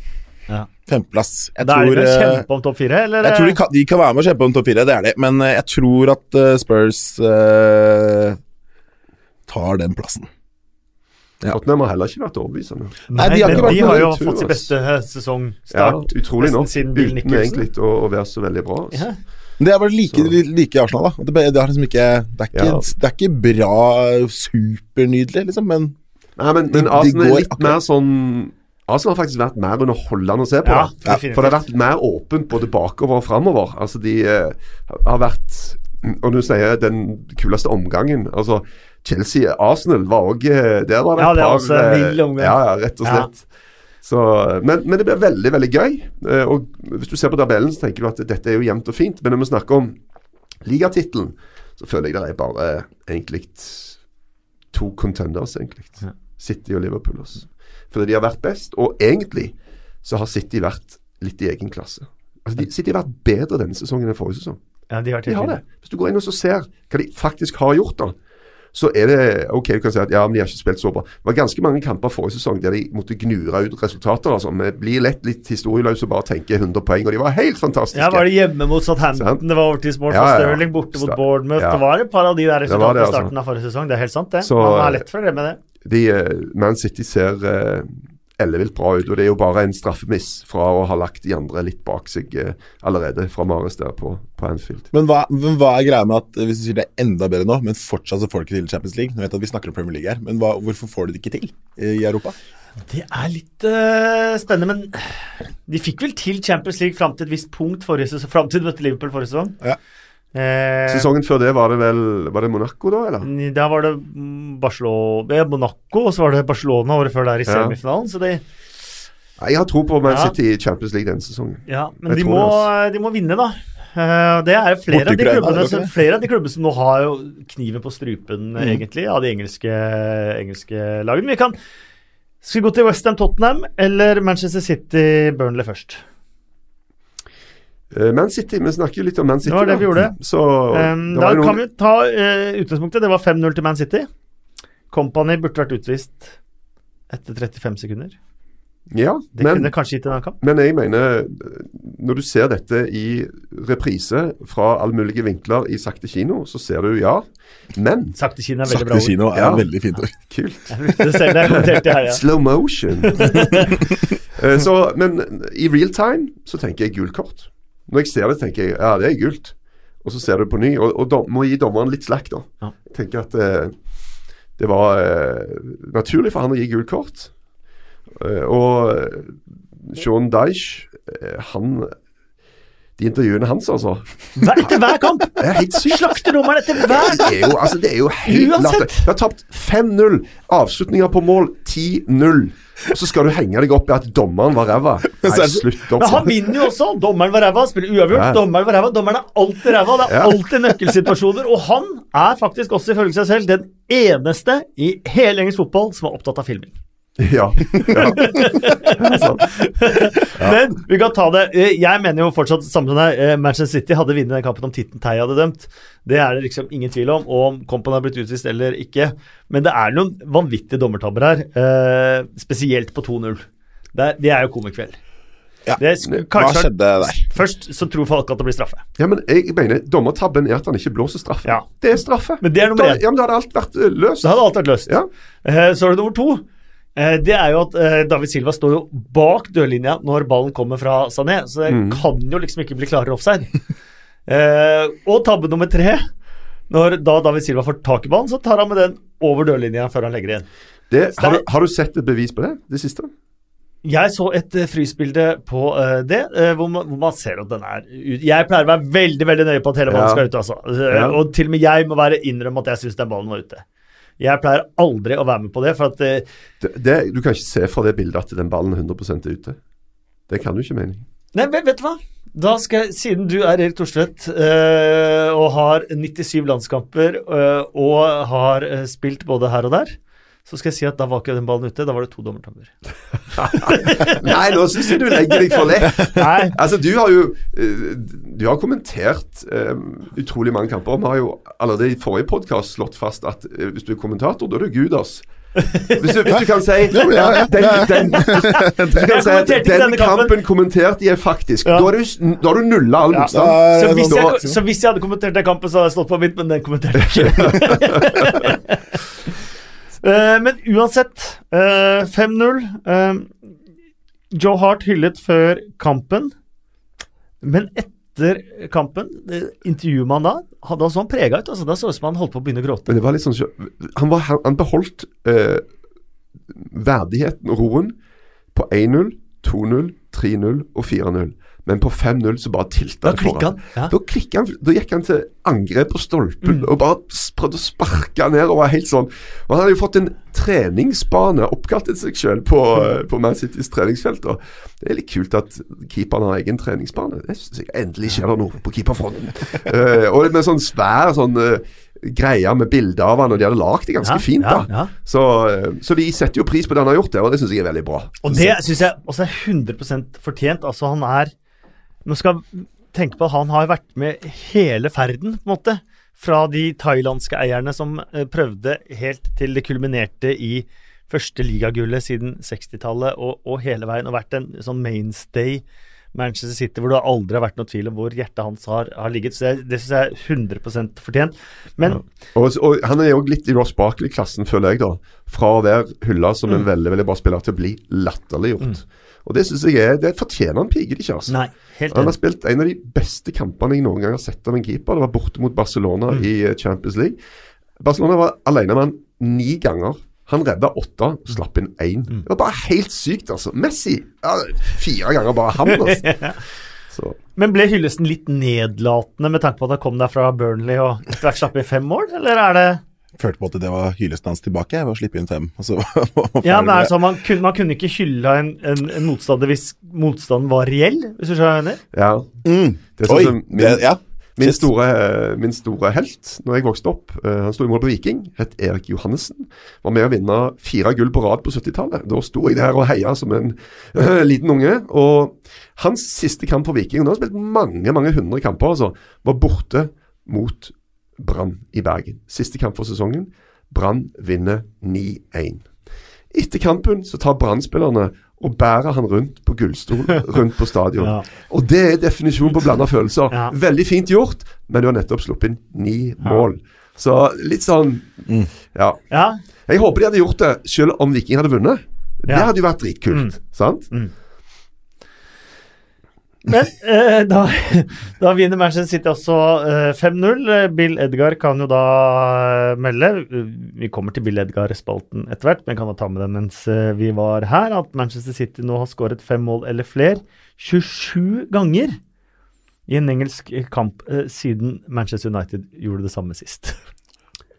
Ja. Femteplass. Jeg Da er de tror, med å eh, kjempe om topp fire, eller? jeg tror de kan, de kan være med og kjempe om topp fire, det er de. Men eh, jeg tror at eh, Spurs uh, tar den plassen. Ja. Tottenham har heller ikke vært overbevisende. Nei, de har ikke men vært de har jo tur, fått sin beste beste Ja, utrolig nok. Uten egentlig å, å være så veldig bra. Altså. Ja. Men Det er bare like, Så- like i Arsenal, da. Det, det, har liksom ikke, det, er ikke, Ja. det er ikke bra supernydelig, liksom, men Nei, men, men Arsenal er litt akkurat- mer sånn Arsenal har faktisk vært mer underholdende å se på. Ja, definitivt. For det har vært mer åpent både bakover og framover. Altså, de eh, har vært Og nå sier jeg den kuleste omgangen. Altså, Chelsea-Arsenal var òg Der var det Ja, et det er også en eh, vill omgang. Ja, ja, rett og Ja. Så, men, men det blir veldig veldig gøy. Eh, og Hvis du ser på tabellen, så tenker du at dette er jo jevnt og fint. Men når vi snakker om ligatittelen, så føler jeg det er bare egentlig to contenders, egentlig. Ja. City og Liverpool. Også. Fordi de har vært best. Og egentlig så har City vært litt i egen klasse. Altså, de, City har vært bedre denne sesongen enn forrige sesong. Ja, de har, De har det. Hvis du går inn og så ser hva de faktisk har gjort, da, så er det ok, du kan si at ja, men de har ikke spilt så bra. Det var ganske mange kamper forrige sesong der de måtte gnure ut resultater. altså. Vi blir lett litt historieløse og bare tenker 100 poeng, og de var helt fantastiske. Ja, Var det hjemme mot Southampton? Det var overtidsmål Ja, ja, ja. Stirling, borte mot Bournemouth. Det var et par av de der resultatene i altså. starten av forrige sesong. Det er helt sant, det. Så- Man er lett for å glemme det. De, eh, Man City ser eh, ellevilt bra ut, og det er jo bare en straffemiss fra å ha lagt de andre litt bak seg eh, allerede fra Mares der på, på Anfield. Men hva, men hva er greia med at eh, hvis du sier det er enda bedre nå, men fortsatt så får de ikke til Champions League? Nå vet jeg at vi snakker om Premier League her, men hva, hvorfor får de det ikke til eh, i Europa? Det er litt uh, spennende, men de fikk vel til Champions League fram til et visst punkt forrige sesong. Fram til de møtte Liverpool forrige sesong. Ja. Eh, Sesongen før det var det vel Var det Monaco, da, eller? Da var det Barcelona, eh, Monaco, og så var det Barcelona året før der i Ja. semifinalen. Så det Jeg har tro på Man Ja. City i Champions League denne sesongen. ja, men de må, de må vinne, da. Eh, det er flere av, de klubbene, er som, det? flere av de klubbene som nå har jo kniven på strupen, Mm. egentlig, av de engelske, engelske lagene. Vi kan Skal vi gå til Westham Tottenham eller Manchester City Burnley først? Eh, Man City, vi snakker jo litt om Man City. Det var det da. vi gjorde. Så Um, det da noen... kan vi ta uh, utgangspunktet. Det var 5-0 til Man City. Company burde vært utvist etter 35 sekunder. Ja, Det men, kunne kanskje gitt en annen kamp. men jeg mener Når du ser dette i reprise fra alle mulige vinkler i sakte kino, så ser du ja. Men Sakte kino er veldig bra Sakte ord. kino er Ja. veldig fint ord. kult. Jeg det kommenterte i helga. Slow motion. Eh, så, men i real time så tenker jeg gult kort. Når jeg ser det, tenker jeg ja, det er gult. Og så ser du på ny, og, og dom, må gi dommeren litt slack, da. Ja. Jeg tenker at eh, det var eh, naturlig for han å gi gult kort. Eh, og Sean Dyche, eh, han De intervjuene hans, altså Hver, etter hver kamp! Det er helt sykt. Slakter etter hver Det kamp! er jo, altså, det er jo helt latter. Vi har tapt 5-0. Avslutninger på mål 10-0. Og så skal du henge deg opp i at dommeren var ræva. Nei, Så det- slutt opp. Men han vinner jo også. Dommeren var ræva, spiller uavgjort. Ja. Dommeren var ræva, dommeren er alltid ræva. Det er Ja. alltid nøkkelsituasjoner. Og han er faktisk også ifølge seg selv den eneste i hele engelsk fotball som er opptatt av filming. Ja. ja. Men vi kan ta det. Eh, Jeg mener jo fortsatt samme som deg. eh, Manchester City hadde vunnet den kampen om titten Tei hadde dømt. Det er det liksom ingen tvil om. Og om Kompon har blitt utvist eller ikke. Men det er noen vanvittige dommertabber her. eh, Spesielt på 2-0. Det, er- det er jo komikveld. Ja. Det Hva skjedde der? Først så tror folk at det blir straffe. ja, men jeg mener dommertabben er at han ikke blåser straffe. Ja. Det er straffe. Men det er nummer én. ja, men da hadde alt vært løst. Så hadde alt vært løst. Ja. Eh, Så er det nummer to. Eh, Det er jo at eh, David Silva står jo bak dørlinja når ballen kommer fra Sané, så det Mm. kan jo liksom ikke bli klarere offside. Eh, og tabbe nummer tre. Når da David Silva får tak i ballen, så tar han med den over dørlinja før han legger igjen inn. Det, har, du, har du sett et bevis på det? Det siste? Jeg så et uh, frysbilde på uh, det, uh, hvor, man, hvor man ser at den er ut. Jeg pleier å være veldig veldig nøye på at hele ballen Ja. skal ut. altså. Uh, Ja. Og til og med jeg må være innrømme at jeg syns den ballen var ute. Jeg pleier aldri å være med på det, for at eh, det, det du kan ikke se fra det bildet at den ballen er 100% ute. Det kan du ikke mene. Nei, vet, vet du hva? Da skal jeg, Siden du er Erik Thorstvedt øh, og har 97 landskamper øh, og har spilt både her og der, så skal jeg si at da var ikke den ballen ute. Da var det to dommertabber. Nei, nå syns jeg du legger deg for lett. Nei, Altså, du har jo eh, Du har kommentert um, utrolig mange kamper. Vi har jo allerede i forrige podkast slått fast at uh, hvis du er kommentator, da er du Gudas. Hvis du, hvis du kan si den, den, Hvis du kan si at ikke den kampen. kampen kommenterte jeg faktisk. Ja. Da, er du, har du nulla all motstand. Da- så hvis, jeg, så hvis jeg hadde kommentert den kampen, så hadde jeg slått på mitt, men den kommenterte jeg ikke. Eh, men uansett, uh, 5-0. eh, Joe Hart hyllet før kampen, men etter kampen, intervjuet man da, hadde han sånn prega ut. altså Da så ut som han holdt på å begynne å gråte. Men det var litt sånn Han, var, han, beholdt eh, verdigheten og roen på 1-0, 2-0, 3-0 og 4-0. Men på 5-0 så bare tilta det foran. han. Ja. Da, klikket han, da gikk han til angrep på stolpen Mm. og bare prøvde å sparke ned. Og var helt sånn Og Han hadde jo fått en treningsbane oppkalt etter seg selv på, eh, på Man Citys treningsfelt. Og det er litt kult at keeperen har egen treningsbane. Det synes jeg Endelig skjer det noe på keeperfronten. uh, og med sånn svær sånn uh, greie med bilder av han, og de hadde lagd det ganske Ja, fint. da ja. Så, eh, så de setter jo pris på det han har gjort, der, og det syns jeg er veldig bra. Og det syns jeg også er 100% fortjent. Altså, han er Nå skal tenke på at han har vært med hele ferden, på en måte. Fra de thailandske eierne som eh, prøvde helt til det kulminerte i første ligagullet siden 60-tallet, og, og hele veien, og vært en sånn mainstay Manchester City, hvor det aldri har vært noe tvil om hvor hjertet hans har, har ligget. Så det, det syns jeg er 100 fortjent. Men Og, og Han er jo litt i Ross Barkley-klassen, føler jeg, da. Fra å være hylla som Mm. en veldig veldig bra spiller, til å bli latterliggjort. Og det syns jeg er Det fortjener han pigget ikke, altså. nei, helt Han har spilt en av de beste kampene jeg noen gang har sett av en keeper. Det var borte mot Barcelona Mm. i eh, Champions League. Barcelona var alene med han ni ganger. Han redda åtte, slapp inn én. Mm. Det var bare helt sykt, altså. Messi ja, fire ganger bare han, altså. Så, Men ble hyllesten litt nedlatende med tanke på at han kom der fra Burnley og etter hvert slapp inn fem mål, eller er det Følte på at det var hyllesten hans tilbake ved å slippe inn fem. Og så var Ja, men sånn man kunne, man kunne ikke hylla en, en, en motstander hvis motstanden var reell, hvis du skjønner hva jeg mener? ja. Mm. Det er sånn Oi, som min- det, ja. Min store, min store helt når jeg vokste opp, uh, han sto i mål på Viking, het Erik Johannessen. Var med å vinne fire gull på rad på 70-tallet. Da sto jeg der og heia som en uh, liten unge. Og hans siste kamp for Viking, og han har spilt mange mange hundre kamper, altså, var borte mot Brann i Bergen. Siste kamp for sesongen. Brann vinner 9-1. Etter kampen så tar Brann-spillerne og bærer han rundt på gullstol rundt på stadion. Ja. Og det er definisjonen på blanda følelser. Ja. Veldig fint gjort, men du har nettopp sluppet inn ni mål. Så litt sånn Ja. Ja, Jeg håper de hadde gjort det selv om Viking hadde vunnet. Det hadde jo vært dritkult. Sant? Mm. Men eh, da, da vinner Manchester City også eh, 5-0. Eh, Bill Edgar kan jo da eh, melde Vi kommer til Bill Edgar-spalten etter hvert, men kan da ta med det mens eh, vi var her, at Manchester City nå har skåret fem mål eller flere 27 ganger i en engelsk kamp eh, siden Manchester United gjorde det samme sist.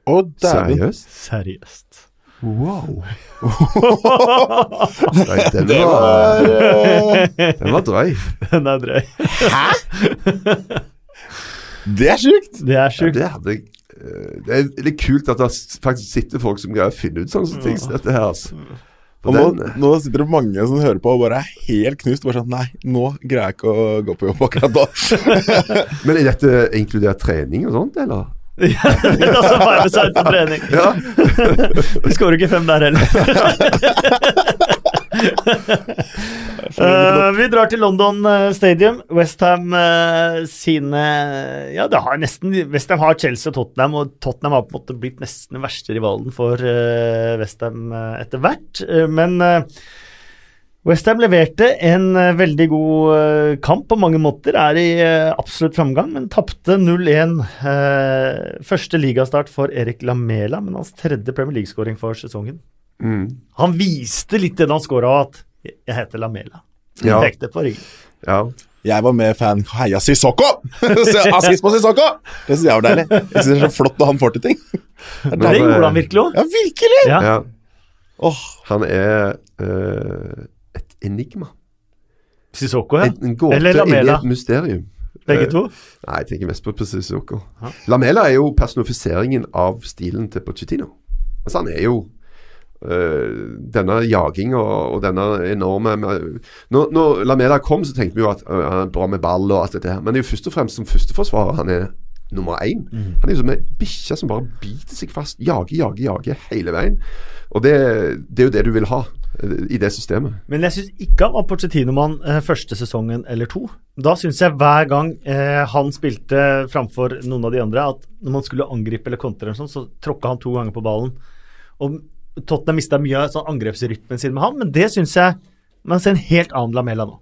Å, dæven. Seriøst? Seriøst. Wow. Nei, den Det var, var eh, den var drøy. Den er drøy. Det er sjukt! Det er Ja, det eh, Det er litt kult at det faktisk sitter folk som greier å finne ut sånne ting som dette her. Altså. Og nå, nå sitter det mange som hører på og bare er helt knust. Bare sånn Nei, nå greier jeg ikke å gå på jobb akkurat da. men er dette inkludert trening og sånt, eller? Ja, det er også feil med seg ut på trening. Ja. Du skårer ikke fem der heller. uh, vi drar til London eh, Stadium. Westham uh, sine Ja, det har nesten Westham har Chelsea og Tottenham, og Tottenham har på en måte blitt nesten den verste rivalen for uh, Westham uh, etter hvert. Eh, men Westham leverte en eh, veldig god eh, kamp på mange måter. Er i eh, absolutt framgang, men tapte 0-1. Eh, første ligastart for Erik Lamela, men hans tredje Premier League-skåring for sesongen. Mm. Han viste litt det da han skåra, at jeg heter Lamela. Ja. Pekte på ryggen. ja. Jeg var med fan Heia Sissoko! Assist på Sissoko! Det syns jeg var deilig. Jeg synes det er så flott når han får til ting. Det gjorde han virkelig òg. Ja, virkelig! Ja. ja. Åh, Han er eh, et enigma. Sissoko, ja. En, en gåte Eller inni Lamela. et mysterium. Begge Eh, to. Nei, jeg tenker mest på Sissoko. Ja. Lamela er jo personifiseringen av stilen til Pochettino. Altså, han er jo Uh, denne jaginga og, og denne enorme når, når Lamela kom, så tenkte vi jo at uh, han er bra med ball og alt dette her, men det er jo først og fremst som førsteforsvarer han er nummer én. Han er jo som ei bikkje som bare biter seg fast. Jager, jager, jager hele veien. Og det, det er jo det du vil ha i det systemet. Men jeg syns ikke han var Pochettino-mann eh, første sesongen eller to. Da syns jeg hver gang eh, han spilte framfor noen av de andre, at når man skulle angripe eller kontre, sånn, så tråkka han to ganger på ballen. Og Tottenham mista mye av sånn angrepsrytmen sin med han, men det syns jeg man ser en helt annen Lamela nå.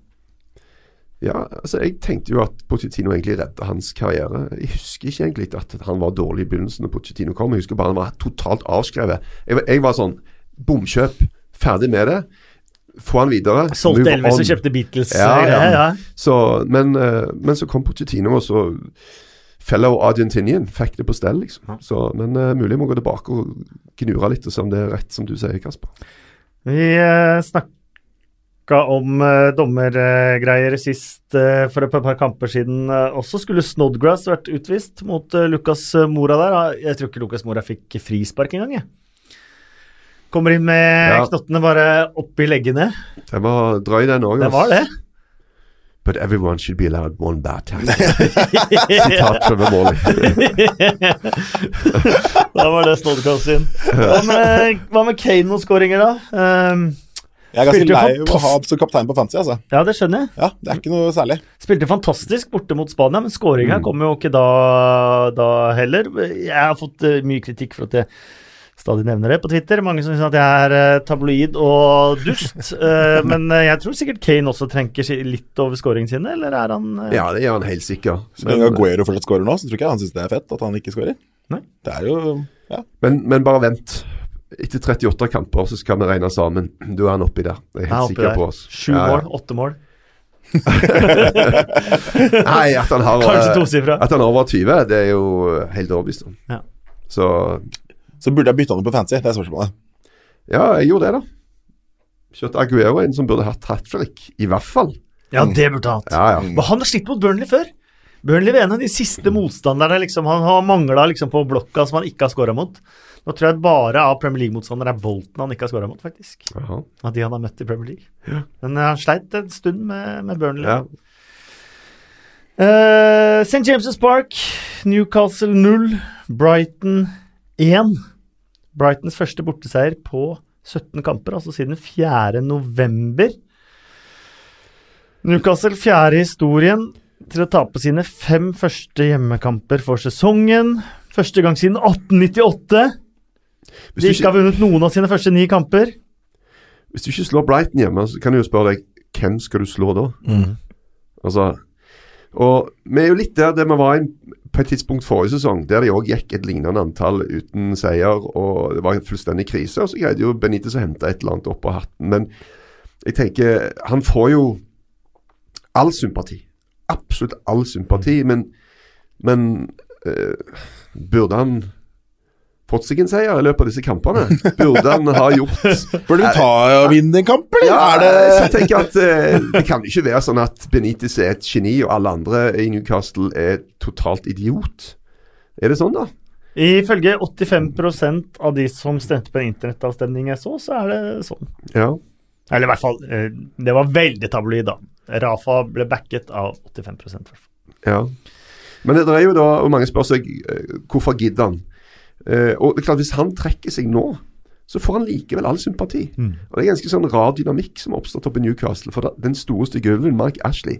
Ja, altså Jeg tenkte jo at Pochettino egentlig redda hans karriere. Jeg husker ikke egentlig at han var dårlig i begynnelsen når Pochettino kom. Jeg husker bare han var totalt avskrevet. Jeg, jeg var sånn Bomkjøp. Ferdig med det. Få han videre. Solgte Elvis og kjøpte Beatles. Ja, ja. ja. Så, men, eh, men så kom Pochettino, og så Fellow Argentinian fikk det på stell, liksom. Så, men uh, mulig jeg må gå tilbake og gnure litt og se om det er rett, som du sier, Kasper. Vi uh, snakka om uh, dommergreier sist uh, for et par kamper siden også. Skulle Snodgrass vært utvist mot Lucas Mora der? Jeg tror ikke Lucas Mora fikk frispark engang, jeg. Kommer inn med Ja. knottene bare oppi leggene. Den var drøy, den òg. Det var det. But everyone should be allowed one bad time. Sitat Trevor Morley. da var det Snodgrass sin. Hva med, hva med Kane og skåringer, da? Um, Jeg er ganske lei av å ha som kaptein på fantasy, altså. ja, det skjønner jeg. Ja, Det er ikke noe særlig. Spilte fantastisk borte mot Spania, men skåringa Mm. kom jo ikke da, da heller. Jeg har fått eh, mye kritikk for at jeg stadig nevner det på Twitter. Mange som syns at jeg er eh, tabloid og dust. Eh, men eh, jeg tror sikkert Kane også trenker litt over scoringen sine, eller er han Ja, det gjør han helt sikkert. Så lenge Aguero fortsatt scorer nå, så tror ikke jeg han syns det er fett at han ikke scorer. Nei. Det er jo Ja. men, men bare vent. Etter 38 kamper så skal vi regne sammen. Du er han oppi der. Jeg er helt sikker der. på oss. Sju Ja, ja. mål, åtte mål? Nei, at han har Kanskje tosifra. At han er over 20, det er jo helt overbevist om. Ja. Så Så burde jeg bytte den på fancy, det er spørsmålet. ja, jeg gjorde det, da. Kjørte Aguero en som burde hatt hat trick, i hvert fall. Ja, det burde han hatt. Ja, ja. Men han har slitt mot Burnley før. Burnley var en av de siste motstanderne liksom, han har mangla liksom, på blokka som han ikke har skåra mot. Nå tror jeg bare av Premier League-motstandere er Bolton han ikke har skåra mot, faktisk. Aha. Av de han har møtt i Premier League. Men eh, han sleit en stund med, med Burnley. ja. Uh, St. James' Park, Newcastle 0, Brighton 1. Brightons første borteseier på 17 kamper, altså siden 4. november. Newcastle fjerde i historien til å tape sine fem første hjemmekamper for sesongen. Første gang siden 1898. Hvis, De du ikke har ikke, vunnet noen av sine første ni kamper. hvis du ikke slår Brighton hjemme, så kan jeg jo spørre deg hvem skal du slå da? Altså, og vi er jo litt der det vi var i, på et tidspunkt forrige sesong, der de òg gikk et lignende antall uten seier, og det var en fullstendig krise. Og så greide jo Benitez å hente et eller annet opp av hatten. Men jeg tenker, han får jo all sympati. Absolutt all sympati. Men, men eh, burde han fått seg en seier i løpet av disse kampene? Burde han ha gjort Bør du ta og vinne en kamp, eller? ja, er så det jeg tenker at eh, Det kan ikke være sånn at Benitez er et geni, og alle andre i Newcastle er totalt idiot. Er det sånn, da? Ifølge 85% av de som stemte på en internettavstemning jeg så, så er det sånn. Ja. Eller i hvert fall, eh, det var veldig tabloid, da. Rafa ble backet av 85 i hvert fall. ja. Men det, det er jo da, og mange spør seg eh, hvorfor gidder han? Eh, og det er klart, hvis han trekker seg nå, så får han likevel all sympati. Og Det er ganske sånn rar dynamikk som har oppstått oppe i Newcastle. For da, den store stygge ulven, Mark Ashley,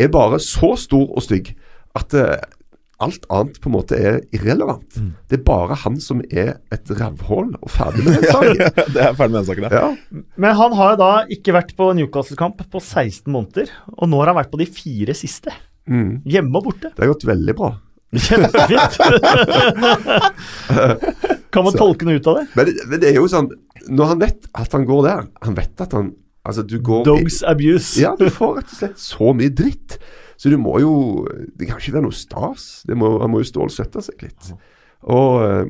er bare så stor og stygg at eh, alt annet på en måte er irrelevant. Det er bare han som er et rævhull og ferdig med den saken. Det er ferdig med den saken, ja. Ja. Men han har jo da ikke vært på Newcastle-kamp på 16 måneder, og nå har han vært på de fire siste. Mm. Hjemme og borte. Det har gått veldig bra. Kjempefint. kan man Så- tolke noe ut av det? Men det, men det er jo sånn Når han vet at han går der Han vet at han Altså, du går Dogs abuse. Ja, du får rett og slett så mye dritt. Så du må jo Det kan ikke være noe stas. Det må, han må jo stålsette seg litt. Og, eh,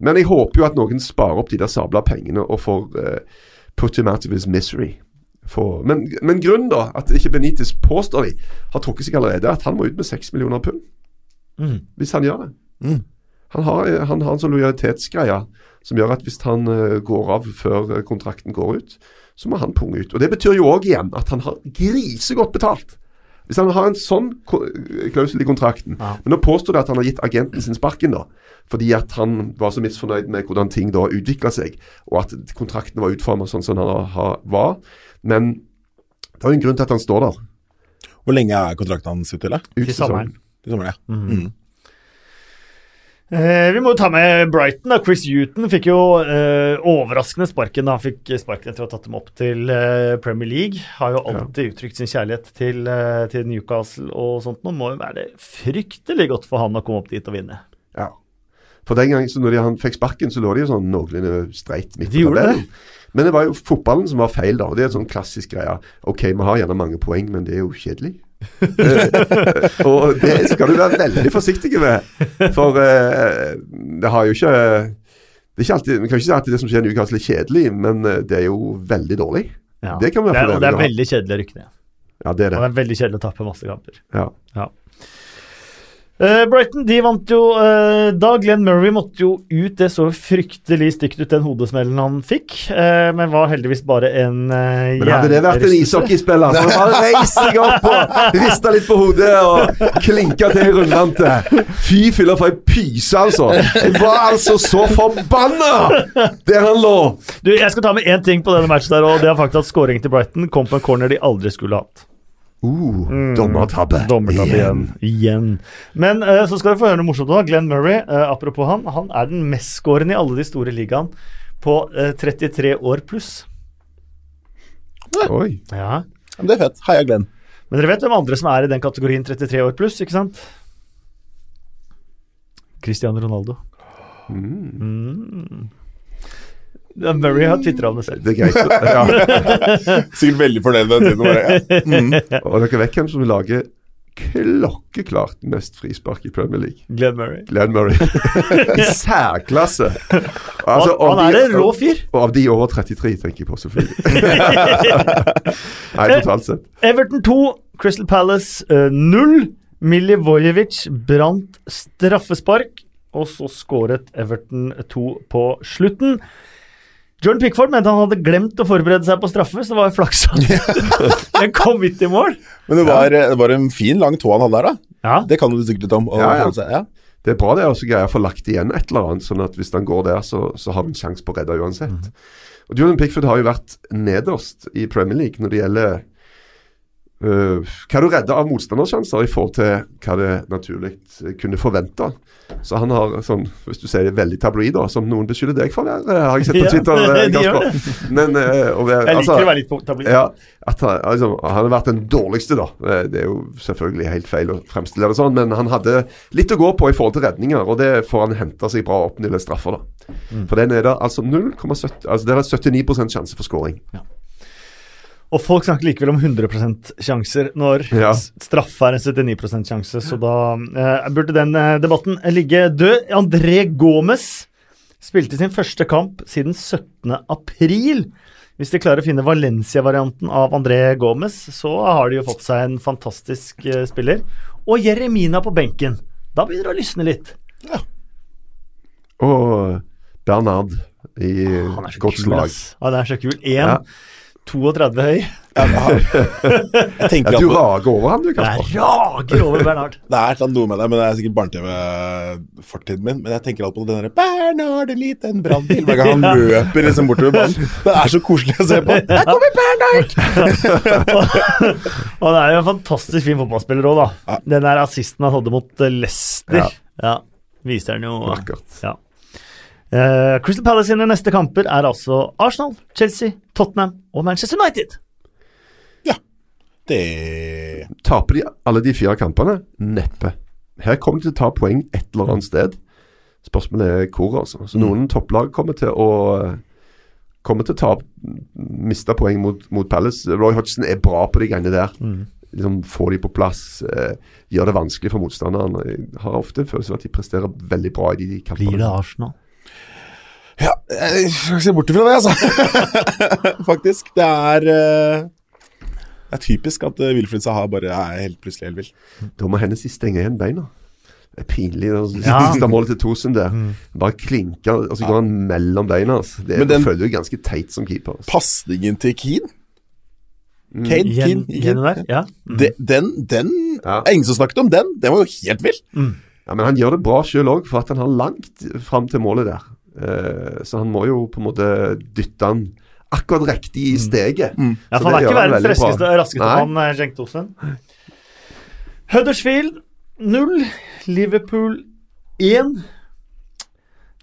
men jeg håper jo at noen sparer opp de der sabla pengene og får uh, put him out of his misery. For, men, men grunnen, da, at ikke Benitez påstår de, har trukket seg allerede, er at han må ut med seks millioner pund. Mm. Hvis han gjør det. Mm. Han, har, han har en sånn lojalitetsgreie som gjør at hvis han eh, går av før eh, kontrakten går ut, så må han punge ut. Og Det betyr jo òg igjen at han har grisegodt betalt. Hvis han har en sånn ko- klausul i kontrakten Ja. Men nå påstår det at han har gitt agenten sin sparken, da. Fordi at han var så misfornøyd med hvordan ting da utvikla seg, og at kontrakten var utforma sånn som han var. Men det er jo en grunn til at han står der. Hvor lenge er kontrakten hans ute Til sommeren. Til sommeren, ja. Mm. Eh, vi må jo ta med Brighton. da. Chris Huton fikk jo eh, overraskende sparken. da. Han fikk sparken etter å ha tatt dem opp til eh, Premier League. Har jo alltid uttrykt sin kjærlighet til, eh, til Newcastle og sånt. Nå må jo være det fryktelig godt for han å komme opp dit og vinne. Ja. For den gangen så når de, han fikk sparken, så lå de jo sånn noenlunde streit midt på tabellen. Men det var jo fotballen som var feil, da. og Det er en sånn klassisk greie. Ok, vi har gjerne mange poeng, men det er jo kjedelig. Og det skal du være veldig forsiktig med. For uh, det har jo ikke det er ikke alltid, Vi kan ikke si at det som skjer i Newcastle er kjedelig, men eh, det er jo veldig dårlig. Ja. Det kan vi være det, fall det er veldig kjedelig å rykke ned. Ja, det er Og det det. er veldig kjedelig å tape masse kamper. Ja. Eh, Brighton de vant jo eh, da. Glenn Murray måtte jo ut. Det så fryktelig stygt ut, den hodesmellen han fikk. eh, men var heldigvis bare en uh, Men hadde det vært en ishockeyspiller, så hadde han reist seg opp og rista litt på hodet og klinka til i rundvante Fy fylla for ei pyse, altså! Jeg var altså så forbanna der han lå! Du, Jeg skal ta med én ting på denne matchen, der, og det er faktisk at skåringen til Brighton kom på en corner de aldri skulle hatt. Uh, dommertabbe. Dommertabbe igjen. igjen. Men uh, så skal vi få høre noe morsomt nå. Glenn Murray, uh, apropos han, han er den mestskårende i alle de store ligaene på eh, 33 år pluss. Oi. Ja. Men det er fett. Heia Glenn. Men dere vet hvem andre som er i den kategorien 33 år pluss, ikke sant? Cristiano Ronaldo. Mm. Ja, Murray har tvitra om det selv. Det er greit. Ja. Sikkert veldig fornøyd med den tiden. Bare, ja. mm. Og dere vet hvem som lager klokkeklart mest frispark i Premier League? Glenn Murray. Glenn Murray. I særklasse. Altså, han, han er en rå fyr. Og av de over 33 tenker jeg på, selvfølgelig. Nei, totalt sett. Everton 2, Crystal Palace eh, 0. Milivojevic brant straffespark, og så skåret Everton 2 på slutten. Jordan Pickford mente han hadde glemt å forberede seg på straffe, så det var jo flaks at den kom midt i mål. Men det var, det var en fin, lang tå han hadde der, da. Ja, Det kan du sikkert litt om. og- Ja, ja. ja. Det er bra det er også greier å få lagt igjen et eller annet, sånn at hvis han går der, så, så har du en sjanse på å redde uansett. Og Jordan Pickford har jo vært nederst i Premier League når det gjelder øh, hva du redder av motstandersjanser i forhold til hva det naturlig øh, kunne forvente. Så han har sånn, hvis du sier det veldig tabloid, da, som noen beskylder deg for å være, øh, har jeg sett på Twitter. Ja, de Kasper. Men uh, være, Jeg liker altså, å være litt tabloid. ja, at han, altså, han har vært den dårligste, da. Eh, Det er jo selvfølgelig helt feil å fremstille det sånn, men han hadde litt å gå på i forhold til redninger, og det får han hente seg bra opp når det straffer, da. For den er det altså 0,70 Altså det er 79% sjanse for scoring. Og folk snakker likevel om 100% sjanser når Ja. straffe er en 79 sjanse, så da eh, burde den eh, debatten ligge død. André Gomez spilte sin første kamp siden 17. april. Hvis de klarer å finne Valencia-varianten av André Gomez, så har de jo fått seg en fantastisk eh, spiller. Og Jeremina på benken. Da begynner det å lysne litt. Og Bernard i er godt slag. Han er så kul. Ja. 1,32 høy. Jeg tenker at du rager over ham, du, Kasper. Jeg rager over Bernhard. det er noe med det, men det er sikkert barne-TV-fortiden min. Men jeg tenker alltid på den derre 'Bernhard, en liten brannbil' hver gang han løper liksom bortover banen. Det er så koselig å se på. Der kommer Bernhard! Og han er jo en fantastisk fin fotballspiller òg, da. Ja. Den der assisten han hadde mot eh, Leicester, Ja. ja. viser han jo Vakkert. Ja. Eh, Crystal Palace sine neste kamper er altså Arsenal, Chelsea, Tottenham og Manchester United. Ja, Det Taper de alle de fire kampene? Neppe. Her kommer de til å ta poeng et eller annet sted. Spørsmålet er hvor, altså. Så noen topplag kommer til å Kommer til å ta miste poeng mot, mot Palace. Roy Hodgson er bra på de greiene der. Liksom Få de på plass. Eh, gjør det vanskelig for motstanderen. Jeg har ofte en følelse av at de presterer veldig bra i de kampene. Blir det Arsenal? Ja, jeg skal ikke se bort ifra det, altså. Faktisk. Det er uh Det er typisk at uh, Wilfried Saha bare er helt plutselig helt vill. Da må Hennessy stenge igjen beina. Det er pinlig. Det Ja. siste målet til Tosen der. Bare klinker, og så går han mellom beina. Altså. Det Men den- føler du ganske teit som keeper. Altså. Pasningen til Keane Kane, Igjen, Keane, Keane. der? Ja. De- Den, den Ja. er ingen som snakket om den. Den var jo helt vill. Ja, men han gjør det bra sjøl òg, for at han har langt fram til målet der. Eh, så han må jo på en måte dytte han akkurat riktig i steget. Ja, for han er ikke verdens raskeste, raskeste mann, Jenk Cenk Tosen. Huddersfield 0, Liverpool 1.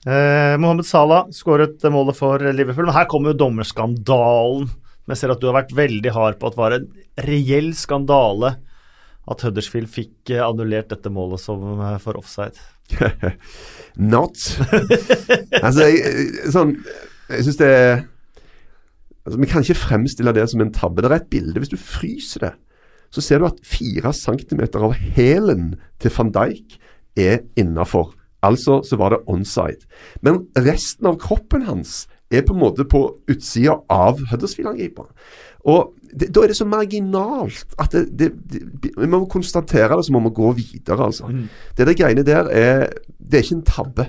Eh, Mohammed Salah skåret målet for Liverpool, men her kommer jo dommerskandalen. Men jeg ser at du har vært veldig hard på at det var en reell skandale at Huddersfield fikk eh, annullert dette målet som eh, for offside. Not. altså, jeg, sånn Jeg syns det altså, Vi kan ikke fremstille det som en tabbe. Det er et bilde. Hvis du fryser det, så ser du at fire centimeter av hælen til van Dijk er innafor. Altså så var det onside. Men resten av kroppen hans er på en måte på utsida av Huddersfield-angriperen. Og det, Da er det så marginalt at det, det, vi må konstatere det, så må vi gå videre. altså. Det der greiene der er Det er ikke en tabbe.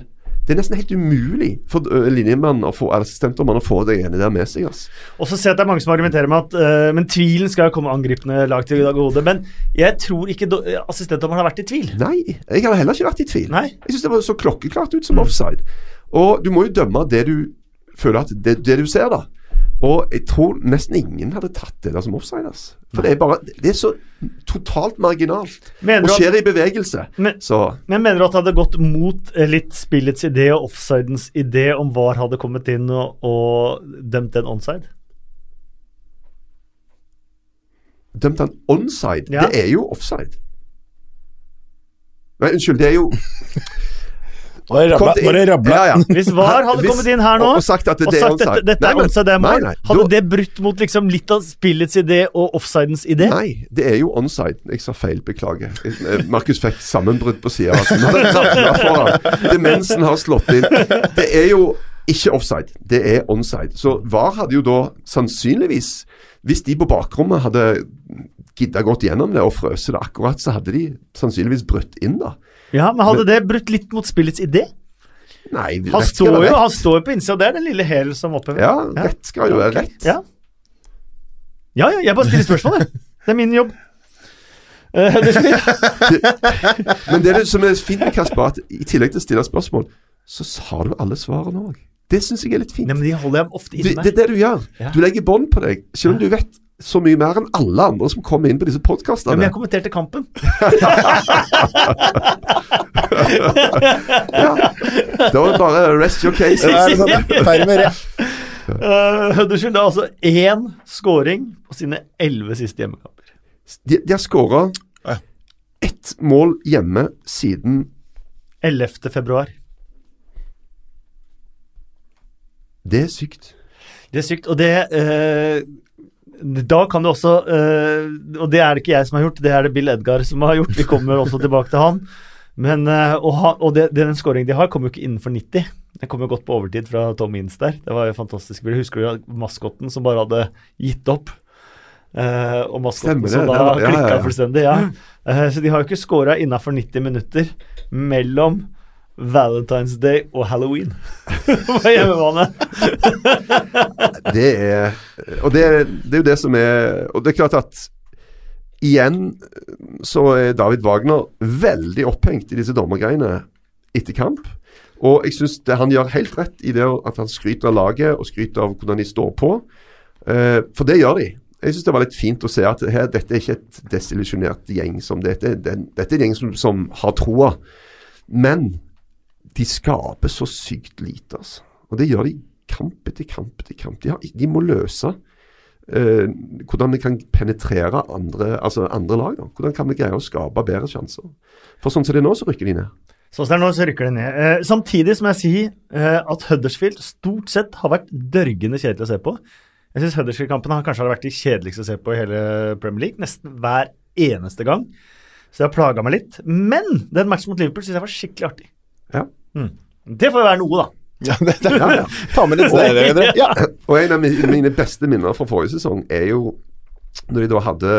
Det er nesten helt umulig for linjemann få assistentdommeren å få det greiene der med seg. altså. Og så ser jeg at det er mange som argumenterer med at uh, men tvilen skal jo komme angripende lag til gode. Men jeg tror ikke do- assistentdommeren har vært i tvil. Nei, jeg har heller ikke vært i tvil. Nei. Jeg syns det var så klokkeklart ut som offside. Og du må jo dømme det du føler at det, det du ser, da. Og jeg tror nesten ingen hadde tatt det der som offside. For det er bare Det er så totalt marginalt. Mener Og skjer at- i bevegelse. Men- Så Men mener du at det hadde gått mot eh, litt spillets idé og offsidens idé om VAR hadde kommet inn og, og dømt en onside? Dømt han onside. Ja. Det er jo offside. Nei, unnskyld. Det er jo Det Kom rabla. det det. Ja, ja. Hvis VAR hadde Hvis- kommet inn her nå og, og sagt at det, og det sagt onside dette, dette Nei, er men- onside, det er mål, nei, hadde da- det brutt mot liksom litt av spillets idé og offsidens idé? Nei, det er jo onside. Jeg sa feil, beklager. Eh, Markus fikk sammenbrudd på sida. Altså. Det. Demensen har slått inn. Det er jo ikke offside, det er onside. Så VAR hadde jo da sannsynligvis, hvis de på bakrommet hadde gidda gått gjennom det og frøst det akkurat, så hadde de sannsynligvis brutt inn, da. Ja, men hadde det brutt litt mot spillets idé? Nei, Han står jo han står jo på innsida, det er den lille hælen som opphever. Ja, rett skal jo være rett. Ja. ja, ja, jeg bare stiller spørsmål, jeg. Det er min jobb. Eh, Men det er det som er fint med Kasper, at i tillegg til å stille spørsmål, så har du alle svarene òg. Det syns jeg er litt fint. Nei, men de holder jeg ofte inne med. det er det du gjør. Ja. Du legger bånd på deg, selv om du vet så mye mer enn alle andre som kommer inn på disse Ja, men podkastene. jeg kommenterte kampen. Da var det bare rest your case. Ja, ja? Uh, Huddersfield har altså én scoring på sine elleve siste hjemmekamper. De, de har skåra Ja. ett mål hjemme siden 11. februar. Det er sykt. Det er sykt, og det eh, Da kan du også eh, Og det er det ikke jeg som har gjort, det er det Bill Edgar som har gjort. Vi kommer også tilbake til han. Men, eh, og ha, og det, den scoringen de har, kommer jo ikke innenfor 90. Den kom jo godt på overtid fra Tom Inns der. Det var jo fantastisk. Husker du maskotten som bare hadde gitt opp? Uh, og maskotten som da ja, ja, klikka ja. fullstendig. Ja. Uh, så de har jo ikke scora innafor 90 minutter mellom Valentine's Day og Halloween på hjemmebane. Det er Og det, det er jo det som er Og det er klart at igjen så er David Wagner veldig opphengt i disse dommergreiene etter kamp. Og jeg syns han gjør helt rett i det at han skryter av laget og skryter av hvordan de står på. Eh, for det gjør de. Jeg syns det var litt fint å se at her, dette er ikke et desillusjonert gjeng. som Dette, dette er en gjeng som, som har troa. Men de skaper så sykt lite, altså. Og det gjør de kamp etter kamp etter kamp. De, har, de må løse eh, hvordan vi kan penetrere andre, altså andre lag. Da. Hvordan kan vi greie å skape bedre sjanser. For sånn som det er nå, så rykker de ned. Sånn som det er nå, så rykker de ned. Eh, samtidig som jeg sier eh, at Huddersfield stort sett har vært dørgende kjedelig å se på. Jeg syns Huddersfield-kampene har kanskje vært de kjedeligste å se på i hele Premier League. Nesten hver eneste gang. Så det har plaga meg litt. Men den matchen mot Liverpool syns jeg var skikkelig artig. Ja. Mm. Det får jo være noe, da. Ja, det, det, Ja, ja. Ta med litt snø. Ja. Og en av mine beste minner fra forrige sesong er jo når de da hadde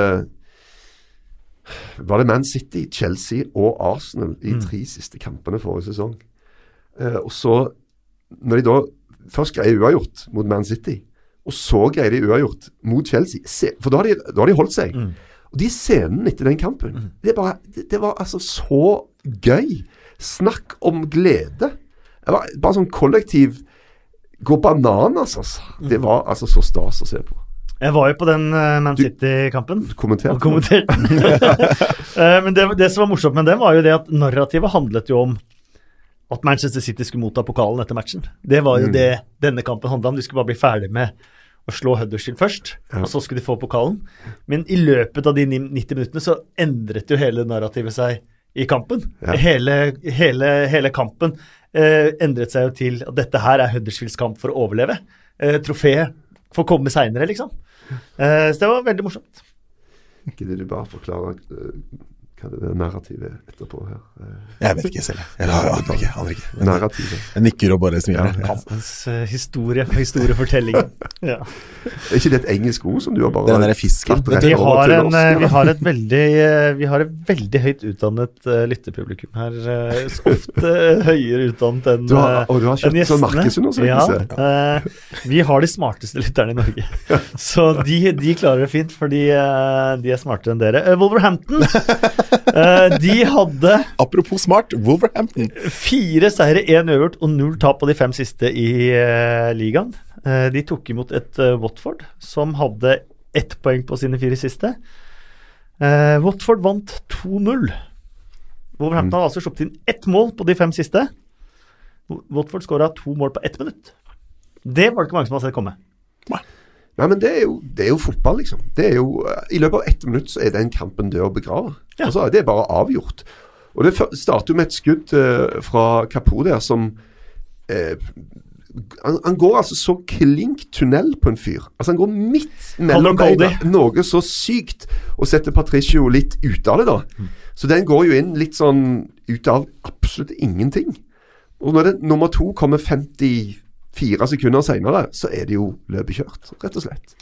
Var det Man City, Chelsea og Arsenal i tre siste kampene forrige sesong. Eh, og så, når de da først greier uavgjort mot Man City, og så greier de uavgjort mot Chelsea se, For da har, de, da har de holdt seg. Og de scenene etter den kampen, det, er bare, det, det var altså så gøy. Snakk om glede. Var bare sånn kollektiv Gå bananas, altså. Det var altså så stas å se på. Jeg var jo på den eh, Man City-kampen. Kommentert. og kommenterte. Eh, Men det, det som var morsomt med den, var jo det at narrativet handlet jo om at Manchester City skulle motta pokalen etter matchen. Det var jo det denne kampen handla om. De skulle bare bli ferdig med å slå Huddersfield først, Ja. og så skulle de få pokalen. Men i løpet av de 90 minuttene så endret jo hele narrativet seg i kampen. Ja. Hele, hele, hele kampen eh, endret seg jo til at dette her er Huddersfields kamp for å overleve. Eh, Trofeet får komme seinere, liksom. Eh, så det var veldig morsomt. Gidder du bare forklare eh, hva det narrativet etterpå her? Eh, Jeg vet ikke selv. Jeg Jeg aner ikke. Aner ikke. Men narrativet. Jeg nikker og bare smiler. Ja. Kampens eh, historie, historiefortellingen. ja. Er ikke det et engelsk ord som du har bare Den der fisken. Vi har, en, eh, vi, har et veldig, vi har et veldig høyt utdannet eh, lytterpublikum her. ofte høyere utdannet enn gjestene. og du har kjøpt sånn markedsundersøkelse? Ja, vi har de smarteste lytterne i Norge. Så de, de klarer det fint, fordi eh, de er smartere enn dere. Wolverhampton de hadde Apropos smart, Wolverhampton. fire seire, én uavgjort og null tap på de fem siste i eh, ligaen. Eh, de tok imot et eh, Watford som hadde ett poeng på sine fire siste. Eh, Watford vant 2-0. Wolverhampton har altså sluppet inn ett mål på de fem siste. Watford skåra to mål på ett minutt. Det var det ikke mange som hadde sett komme. Nei, men det er, jo, det er jo fotball, liksom. Det er jo, eh, I løpet av ett minutt så er den kampen død og begravet. Ja. Altså, det er bare avgjort. Og Det starter jo med et skudd eh, fra Kapo der som eh, han, han går altså så klink tunnel på en fyr. Altså Han går midt mellom beina. Noe så sykt. Og setter Patricio litt ut av det, da. Mm. Så den går jo inn litt sånn ut av absolutt ingenting. Og når det, nummer to kommer 54 sekunder senere, så er det jo løpet kjørt, rett og slett.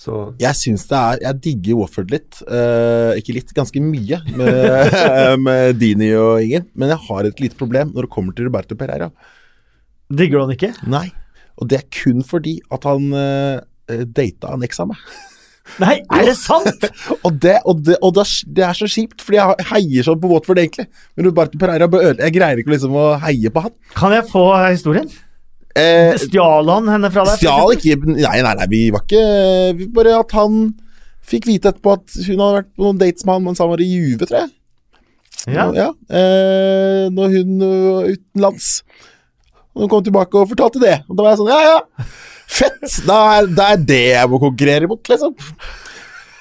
Så Jeg syns det er Jeg digger Wofford litt. Eh, ikke litt, ganske mye med, med Dini og Ingen. Men jeg har et lite problem når det kommer til Roberto Pereira. Digger du han ikke? Nei. Og det er kun fordi at han uh, data en eks av meg. Nei, er det sant?! Og, det, og, det, og det, er, det er så kjipt, fordi jeg heier sånn på Watford, egentlig. Men Roberto Pereira bør Jeg greier ikke liksom å heie på han. Kan jeg få historien? Eh, Stjal han henne fra deg? Stjal ikke Nei, nei, nei, vi var ikke vi Bare at han fikk vite etterpå at hun hadde vært på noen dates med han mens han var i Juve, tror jeg. Ja. eh, når hun var utenlands. Og hun kom tilbake og fortalte det. Og da var jeg sånn Ja, ja, fett! Da er, da er det jeg må konkurrere mot, liksom.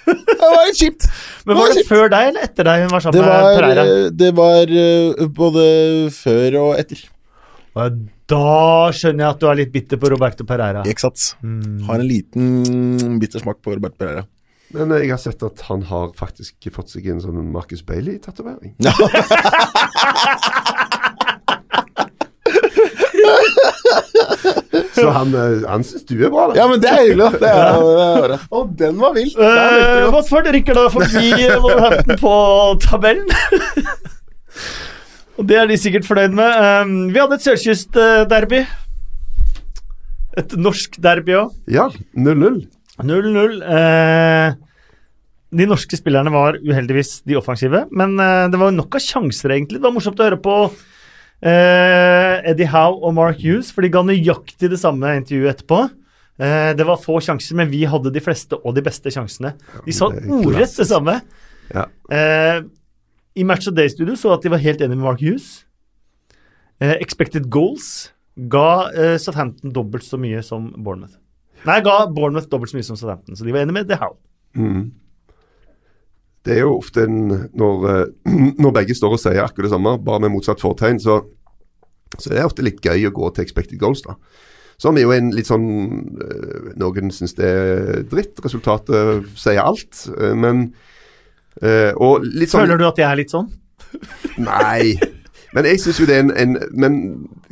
Det var litt kjipt. Men var det kjipt. før deg eller etter deg hun var sammen sammen med var, Pereira? det var eh, både før og etter. Og Da skjønner jeg at du er litt bitter på Roberto Pereira. Ikke sant? Mm. Har en liten bitter smak på Roberto Pereira. Men eh, jeg har sett at han har faktisk fått seg en sånn Marcus Bailey-tatovering. Så han, eh, han syns du er bra, da. Ja, men det er hyggelig. Det er, det er, Å, den var vill! Hva er Uh. Watford rykker da forbi Wolverhampton på tabellen. Og det er de sikkert fornøyd med. Um, vi hadde et sørkystderby. Et norsk derby òg. Ja, 0-0. 0-0. Eh, de norske spillerne var uheldigvis de offensive, men eh, det var nok av sjanser, egentlig. Det var morsomt å høre på eh, Eddie Howe og Mark Hughes, for de ga nøyaktig det samme intervjuet etterpå. Eh, det var få sjanser, men vi hadde de fleste og de beste sjansene. De sa ordrett det samme. Ja. I Match of Day-studio så at de var helt enige med Mark Hughes. Eh, expected goals ga eh, Southampton dobbelt så mye som Bournemouth. Nei, ga Bournemouth dobbelt så mye som Southampton, så de var enige med The How. Mm. Det er jo ofte en, når, eh, når begge står og sier akkurat det samme, bare med motsatt fortegn, så, så det ofte litt gøy å gå til expected goals, da. Som er jo en litt sånn eh, Noen syns det er dritt. Resultatet sier alt. eh, Men litt sånn Føler du at jeg er litt sånn? Nei. Men jeg syns jo det er en, en Men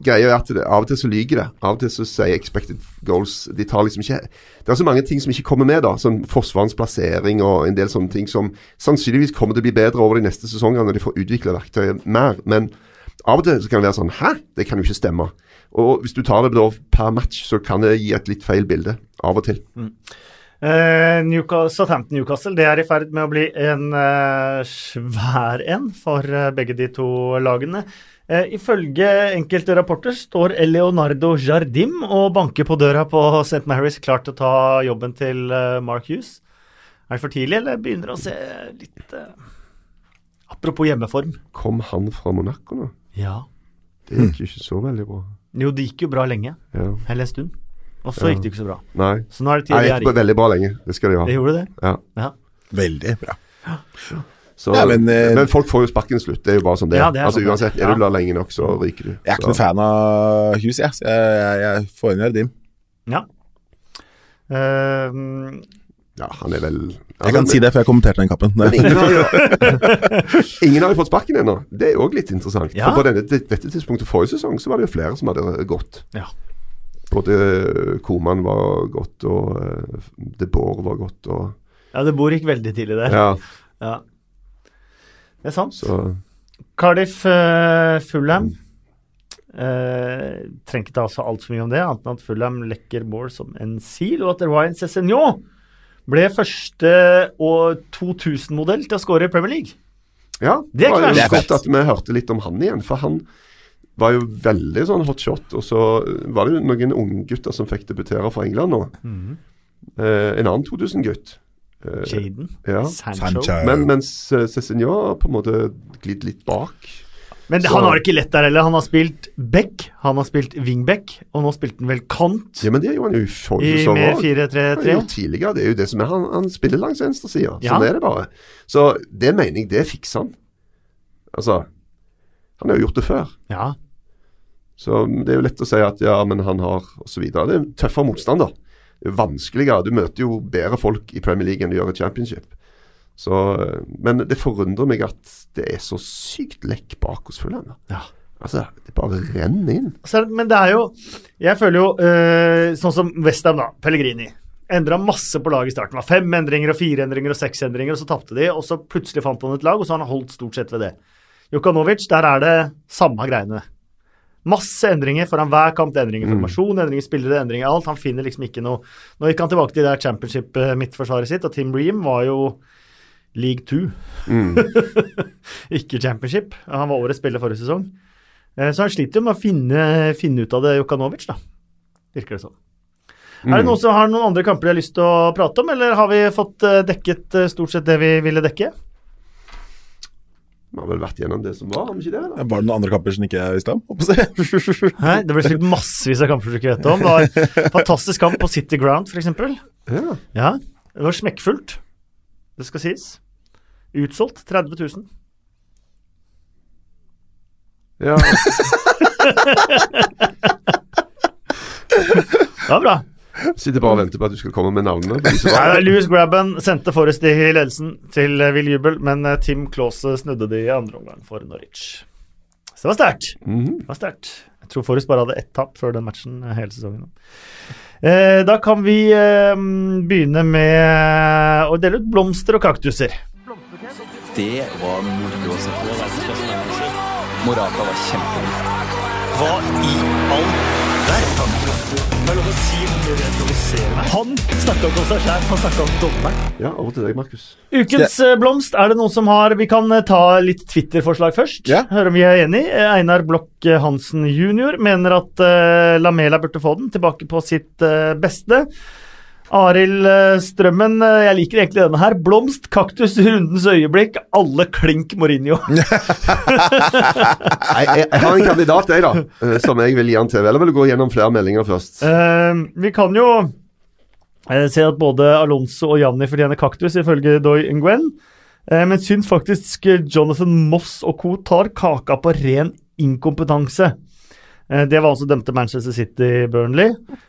greia er at det, av og til så lyver det. Av og til så sier expected goals De tar liksom ikke Det er så mange ting som ikke kommer med, da. Sånn forsvarens plassering og en del sånne ting som sannsynligvis kommer til å bli bedre over de neste sesongene når de får utvikla verktøyet mer. Men av og til så kan det være sånn Hæ? Det kan jo ikke stemme. Og hvis du tar det da per match, så kan det gi et litt feil bilde. Av og til. Eh, Newcastle, Southampton Newcastle det er i ferd med å bli en uh, svær en for uh, begge de to lagene. Ifølge enkelte rapporter står Leonardo Jardim og banker på døra på St. Mary's klar til å ta jobben til Mark Hughes. Er det for tidlig, eller begynner å se litt Apropos hjemmeform. Kom han fra Monaco nå? Ja. Det gikk jo ikke så veldig bra. Jo, det gikk jo bra lenge. Ja. Eller en stund. Og så Ja. gikk det ikke så bra. Nei. Så nå er det tid Jeg det gikk veldig bra lenge. Det skal de ha. Det gjorde det. Ja. Ja. Veldig bra. Så, Ja, men, men, eh, folk får jo sparken slutt. Det er jo bare sånn det Ja, det er altså, sånn uansett, er du der lenge nok, så ryker du. Jeg er ikke noen fan av Hughes, jeg. Jeg, jeg, jeg får inn Jardim. ja. Uh, Ja, han er vel Jeg kan si det, for jeg kommenterte den kappen. Ingen har jo Ingen har jo fått sparken ennå. Det er òg litt interessant. Ja. For på denne, dette tidspunktet forrige sesong så var det jo flere som hadde gått. Ja. Både Koman var godt, og uh, De Boer var godt, og ja, det bor gikk veldig tidlig der. Ja, Ja. Det er sant. så Cardiff uh, Fulham. Uh, trengte ikke altså altfor mye om det, annet enn at Fulham lekker mål som en sil, og at Ryan Cézignon ble første og 2000-modell til å skåre i Premier League. Ja, Det er. Det er godt at vi hørte litt om han igjen. For han var jo veldig sånn hot shot. Og så var det jo noen unggutter som fikk debutere for England nå. Eh, en annen 2000-gutt. Eh, Jaden. ja. Sancho. Men mens uh, Cézinho har på en måte glidd litt bak. Men det, han har det ikke lett der heller. Han har spilt back, han har spilt wingback, og nå spilte han vel kant Ja, men det gjorde han jo i i forrige sesong mer òg. Han har 4-3-3. gjort tidligere. Det er jo det som er Han, han spiller langs venstresida. Ja. Sånn er det bare. Så det mener jeg, det fikser han. Altså Han har jo gjort det før. Ja. Så det er jo lett å si at ja, men han har osv. Det er en tøffere motstand, da. Det er vanskeligere. Du møter jo bedre folk i Premier League enn du gjør i Championship. Så, eh, men det forundrer meg at det er så sykt lekk bak hos Fulham. Ja. Altså, det bare renner inn. Men det er jo Jeg føler jo øh, sånn som Westham, da. Pellegrini. Endra masse på laget i starten. Det var fem endringer og fire endringer og seks endringer, og så tapte de. Og så plutselig fant han et lag, og så har han holdt stort sett ved det. Jokanovic, der er det samme greiene. Masse endringer foran hver kamp. Det er Endringer i formasjon, endringer i spillere, endringer i alt. Han finner liksom ikke noe Nå gikk han tilbake til det der championship-midtforsvaret sitt, og Tim Ream var jo league two, Mm. ikke championship. Han var årets spiller forrige sesong. Eh, Så han sliter jo med å finne, finne ut av det, Jokanovic, da. virker det som. Er det noen som har noen andre kamper de har lyst til å prate om, eller har vi fått eh, dekket eh, stort sett det vi ville dekke? Vi har vel vært gjennom det som var, har vi ikke det? da? Var det noen andre kamper som ikke jeg visste om? Nei, det ble spilt massevis av kamper du ikke vet om. Det var en fantastisk kamp på City Ground, f.eks. Ja. Ja, det var smekkfullt. Det skal sies. Utsolgt 30 000. ja. Det var bra. Sitter bare og venter på at du skal komme med navnene. Nei, Louis Grabban sendte Forrest i ledelsen til eh, vill jubel, men eh, Tim Klause snudde det i andre omgang for Norwich. Så det var sterkt. Mm -hmm. Jeg tror Forrest bare hadde ett tap før den matchen eh, hele sesongen. Eh, da kan vi eh, begynne med å dele ut blomster og kaktuser. Det var moro å se på. Morata var kjempegod. Hva i all verden? Det er lov å si hvor det provoserer meg. Han snakka ikke om seg sjæl, han snakka om dommeren. Ja, over til deg, Markus. Ukens eh, blomst, er det noen som har Vi kan eh, ta litt Twitter-forslag først. Ja. Høre om vi er enig. Eh, Einar Blokk Hansen jr. mener at uh, Lamela burde få den tilbake på sitt uh, beste. Arild eh, Strømmen, eh, jeg liker egentlig denne her. Blomst, kaktus, rundens øyeblikk, alle klink Mourinho. Jeg, har en kandidat, jeg, da, eh, som jeg vil gi han til. Eller vil du gå gjennom flere meldinger først? Uh, vi kan jo uh, se at både Alonso og Janni fortjener kaktus, ifølge Doy Nguyen. Uh, men syns faktisk Jonathan Moss og co. tar kaka på ren inkompetanse. Det var altså dømte Manchester City Burnley. Eh,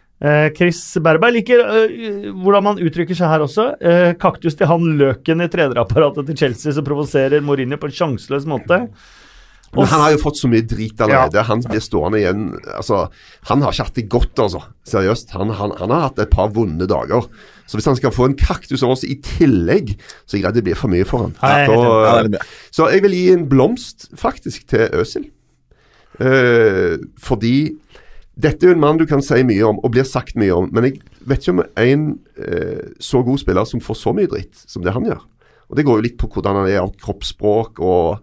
Chris Berberg liker eh, hvordan man uttrykker seg her også. Eh, kaktus til han løken i trenerapparatet til Chelsea som provoserer Mourinho på en sjanseløs måte. Men han har jo fått så mye drit allerede. Han blir stående igjen altså, Han har ikke hatt det godt, altså. Seriøst. Han, han, han har hatt et par vonde dager. Så hvis han skal få en kaktus av oss i tillegg, så er jeg redd det blir for mye for Ja, er litt mye. så jeg vil gi en blomst, faktisk, til Øsil. Eh, fordi dette er jo en mann du kan si mye om, og blir sagt mye om. Men jeg vet ikke om en eh, så god spiller som får så mye dritt som det han gjør. Og Det går jo litt på hvordan han er av kroppsspråk og,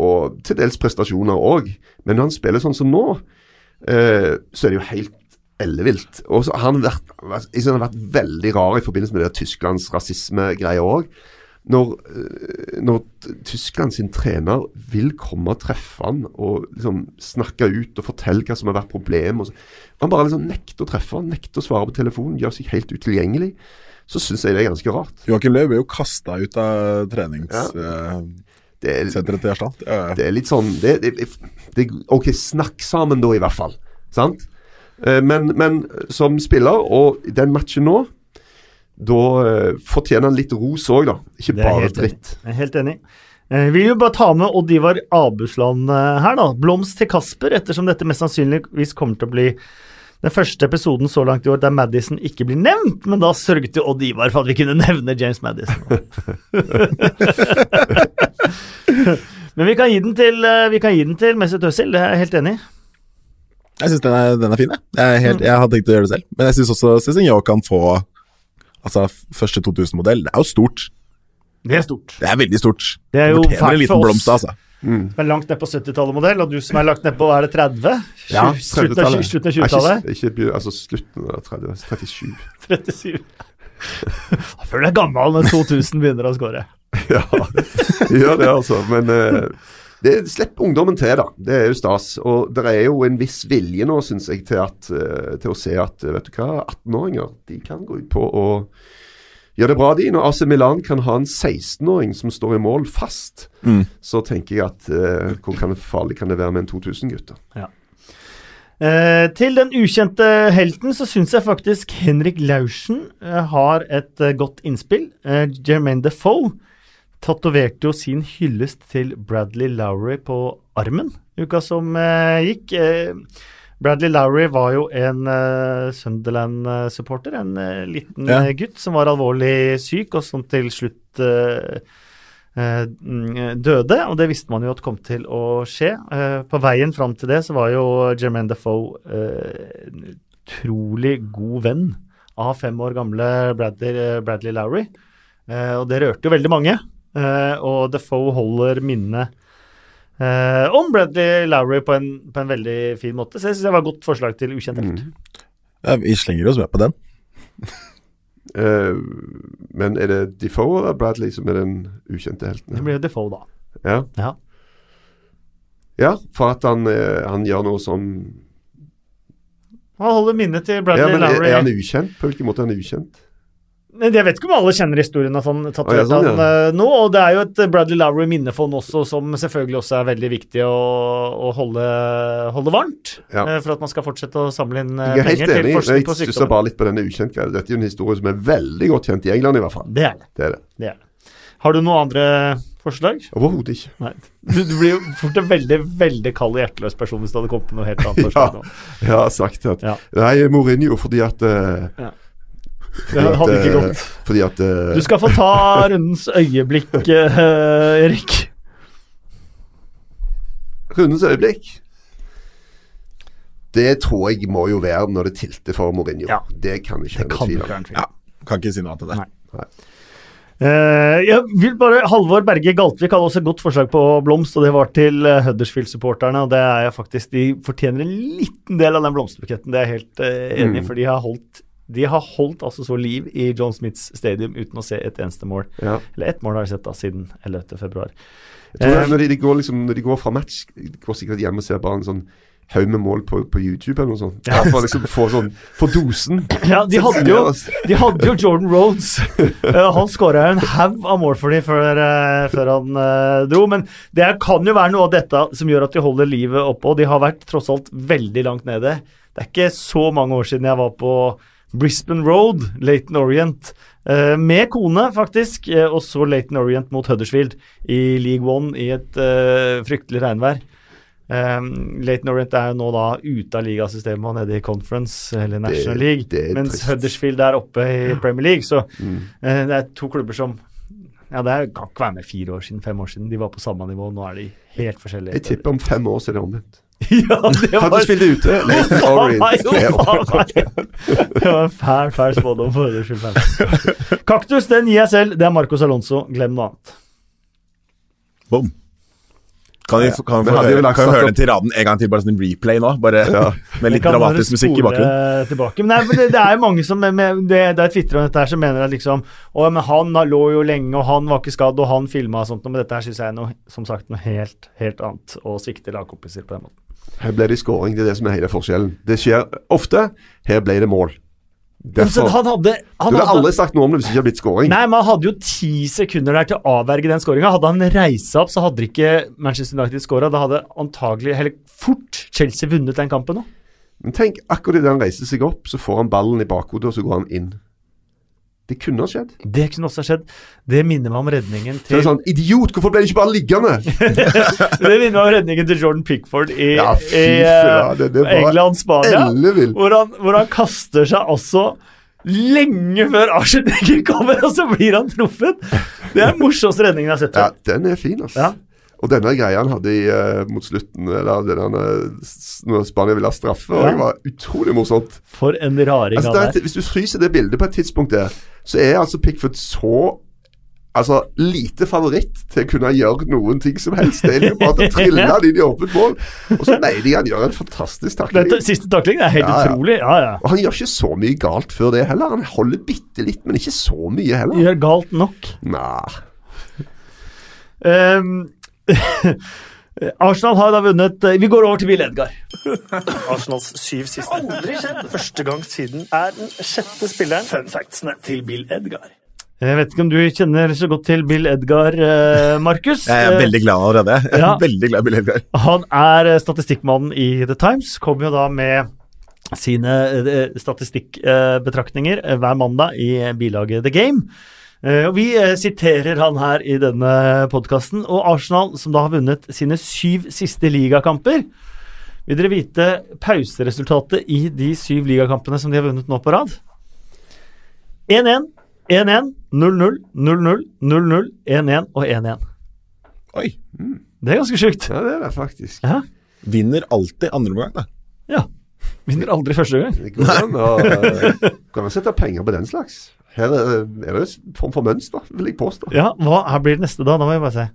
og til dels prestasjoner òg. Men når han spiller sånn som nå, eh, så er det jo helt ellevilt. Og så har han vært, jeg synes han har vært veldig rar i forbindelse med det Tysklands rasismegreia òg. Når, eh, når Tyskland sin trener vil komme og treffe han og liksom snakke ut og fortelle hva som har vært problemet Han bare liksom nekter å treffe han, nekter å svare på telefonen, gjør seg helt utilgjengelig. Så syns jeg det er ganske rart. Joakim Løv ble jo kasta ut av treningssenteret Det er, til Gjerstad. Ja, ja. det er litt sånn det, det, det, Ok, snakk sammen da, i hvert fall. Sant? Eh, Men, men som spiller, og den matchen nå, da eh, fortjener han litt ros òg, da. Ikke bare helt enig. Jeg er helt enig. Eh, Vi vil jo bare ta med Odd Ivar Abusland eh, her, da. Blomst til Kasper, ettersom dette mest sannsynligvis kommer til å bli den første episoden så langt i år der Madison ikke blir nevnt, men da sørget jo Odd Ivar for at vi kunne nevne James Madison. men vi kan gi den til, vi kan gi den til Mesut Özil, det er jeg helt enig i. Jeg syns den, er- den er fin, jeg. Jeg, er helt, jeg hadde tenkt å gjøre det selv. Men jeg syns også Cézinho kan få Altså, første 2000-modell. Det er jo stort. Det er stort. Det er veldig stort. Det er jo fælt en liten for oss. blomst, altså. Som er langt ned på 70-tallet-modell, og du som er langt ned på er det 30? Ja, 30-tallet. slutten av 20-tallet? Ikke, ikke, altså slutten av 30, 37. 37. Jeg føler er gammel når 2000 begynner å score. Ja, gjør det, altså. Men eh, det, slipp ungdommen til, da. Det er jo stas. Og det er jo en viss vilje nå, syns jeg, til, at, eh, til å se at eh, vet du hva, 18-åringer de kan gå ut på å gjøre det bra, de. Når AC Milan kan ha en 16-åring som står i mål fast, Mm. så tenker jeg at eh, hvor kan det, farlig kan det være med en 2000-gutter? Eh, til den ukjente helten så syns jeg faktisk Henrik Laursen eh, har et eh, godt innspill. Eh, Jermaine Defoe tatoverte jo sin hyllest til Bradley Lowry på armen uka som eh, gikk. Eh, Bradley Lowry var jo en eh, Sunderland-supporter, en eh, liten Ja. eh, gutt som var alvorlig syk, og som til slutt mm, døde, og det visste man jo at kom til å skje. På veien fram til det så var jo Jermaine Defoe en utrolig god venn av fem år gamle Bradley, Bradley Lowry, og det rørte jo veldig mange. Eh, og Defoe holder minnet eh, om Bradley Lowry på en, på en veldig fin måte. Så jeg syns det var et godt forslag til ukjent helt. Mm. Ja, vi slenger oss med på den. Uh, men er det Defoe eller Bradley som er den ukjente Det blir jo Defoe, da. Ja. Ja. ja, for at han, han gjør noe som Han holder minnet til Ja, Bradley Lowry. er, er han ukjent? På hvilken måte er han ukjent? Jeg vet ikke om alle kjenner historien at han tatoverte ja, sånn, ja. han eh, nå. Og det er jo et Bradley Lowry-minnefond også, som selvfølgelig også er veldig viktig å, å holde, holde varmt. Ja. eh, For at man skal fortsette å samle inn eh, er penger til forskning på Jeg stusser bare litt på denne ukjent-greia. Dette er jo en historie som er veldig godt kjent i England, i hvert fall. Det er det. Det er det. det, er det. Har du noen andre forslag? Overhodet ikke. Nei. Du, du blir jo fort en veldig veldig kald og hjerteløs person hvis du hadde kommet på noe helt annet. Ja. Jeg har sagt at Ja. Nei, Mourinho fordi at eh, Det hadde ikke gått. Fordi at uh... Du skal få ta rundens øyeblikk, uh, Erik. Rundens øyeblikk Det tror jeg må jo være når det tilter for Mourinho. Ja. Det kan ikke Det være kan tvil om. ikke være en tvil. Ja, Kan ikke si noe annet enn det. Nei. Eh, jeg vil bare, Halvor Berge Galtvik hadde også et godt forslag på blomst, og det var til uh, Huddersfield-supporterne. og det er jeg faktisk, De fortjener en liten del av den blomsterbuketten, det er jeg helt uh, enig i. Mm. For de har holdt de har holdt altså så liv i John Smiths stadium uten å se et eneste mål. Ja. Eller ett mål har jeg sett da siden 11. februar. Jeg tror Eh, når, de, de går liksom, når de går fra match, de går sikkert hjem og ser bare en sånn haug med mål på, på YouTube eller noe sånt. Ja. For å liksom få sånn For dosen. Ja, de hadde jo, de hadde jo Jordan Rhodes. Uh, han skåra en haug av mål for dem før, uh, før han uh, dro. Men det kan jo være noe av dette som gjør at de holder livet oppe. Og de har vært tross alt veldig langt nede. Det er ikke så mange år siden jeg var på Brisbane Road, Laton Orient, eh, med kone, faktisk. eh, og så Laton Orient mot Huddersfield i League One i et eh, fryktelig regnvær. Um, Laton Orient er jo nå da ute av ligasystemet og nede i Conference, eller National Det- League. det mens trist. Huddersfield er oppe i Premier League. Så Mm. uh, det er to klubber som Ja, det er, kan ikke være med fire år siden, fem år siden. De var på samme nivå. Nå er de helt forskjellige. Jeg tipper om fem år så er det omvendt. ja, det var Huddersfield er ute. Leighton Faen jo, er faen Det var en fæl, fæl spådom for. Kaktus, den gir jeg selv. Det er Marcos Alonso. Glem noe annet. Boom. Kan vi, få- kan vi høre, kan vi høre den tiraden en gang til, bare sånn en replay nå? Bare med litt dramatisk musikk i bakgrunnen. Tilbake. Men, nei, det, det er jo mange som med, det, det er Twitter om dette her som mener at liksom Å, men han lå jo lenge, og han var ikke skadd, og han filma og sånt, men dette her syns jeg er noe, som sagt, noe helt, helt annet. Å svikte lagkompiser på den måten. Her ble det skåring. Det er det som er hele forskjellen. Det skjer ofte. Her ble det mål. Derfor han hadde, han Du ville hadde aldri sagt noe om det hvis det ikke hadde blitt skåring. Nei, men han hadde jo ti sekunder der til å avverge den skåringa. Hadde han reist opp, så hadde ikke Manchester United skåra. Da hadde antagelig, eller fort, Chelsea vunnet den kampen nå. Men tenk, akkurat idet han reiser seg opp, så får han ballen i bakhodet, og så går han inn. Det kunne ha skjedd. Det kunne også ha skjedd. Det minner meg om redningen til Så det er sånn, Idiot! Hvorfor ble det ikke bare liggende? Det minner meg om redningen til Jordan Pickford i, Ja, i uh, var England-Spania. Hvor, han- hvor han kaster seg altså lenge før Arsenal kommer, og så blir han truffet. Det er den morsomste redningen jeg har sett. Ja, den er fin, altså. Ja. Og denne greia han hadde i, uh, mot slutten, eller denne, når Spania ville ha straffe, og det var utrolig morsomt. For en raring Altså, av det et- hvis du fryser det bildet på et tidspunkt der, så er altså Pickford så Altså, lite favoritt til å kunne gjøre noen ting som helst. Det er jo bare å trille han inn i åpent mål. Og så mener jeg han gjør en fantastisk takling. Dette, siste taklingen er helt Ja, utrolig. Ja, ja. Og han gjør ikke så mye galt før det heller. Han holder bitte litt, men ikke så mye heller. Gjør galt nok. Nei. Ehm, Arsenal har da vunnet eh, Vi går over til Bill Edgar. Arsenals syv siste. Aldri skjedd. Første gang siden er den sjette spilleren. Fun factsene til Bill Edgar. Jeg vet ikke om du kjenner så godt til Bill Edgar, eh, Markus. Jeg er veldig glad allerede. Jeg er Ja. veldig glad i Bill Edgar. Han er eh, statistikkmannen i The Times. Kommer jo da med sine statistikkbetraktninger hver mandag i bilaget The Game. Eh, og Vi eh, siterer han her i denne podkasten. Og Arsenal, som da har vunnet sine syv siste ligakamper Vil dere vite pauseresultatet i de syv ligakampene som de har vunnet nå på rad? 1-1, 1-1, 0-0, 0-0, 0-0, 1-1 og 1-1. Oi. Det er ganske sjukt. Ja, det er det faktisk. Ja. Vinner alltid andre omgang, da. ja. Vinner aldri første gang. Det går an å kan man sette penger på den slags. Her er, det en form for mønster, vil jeg påstå. Ja, hva her blir det neste da? Da må jeg bare se.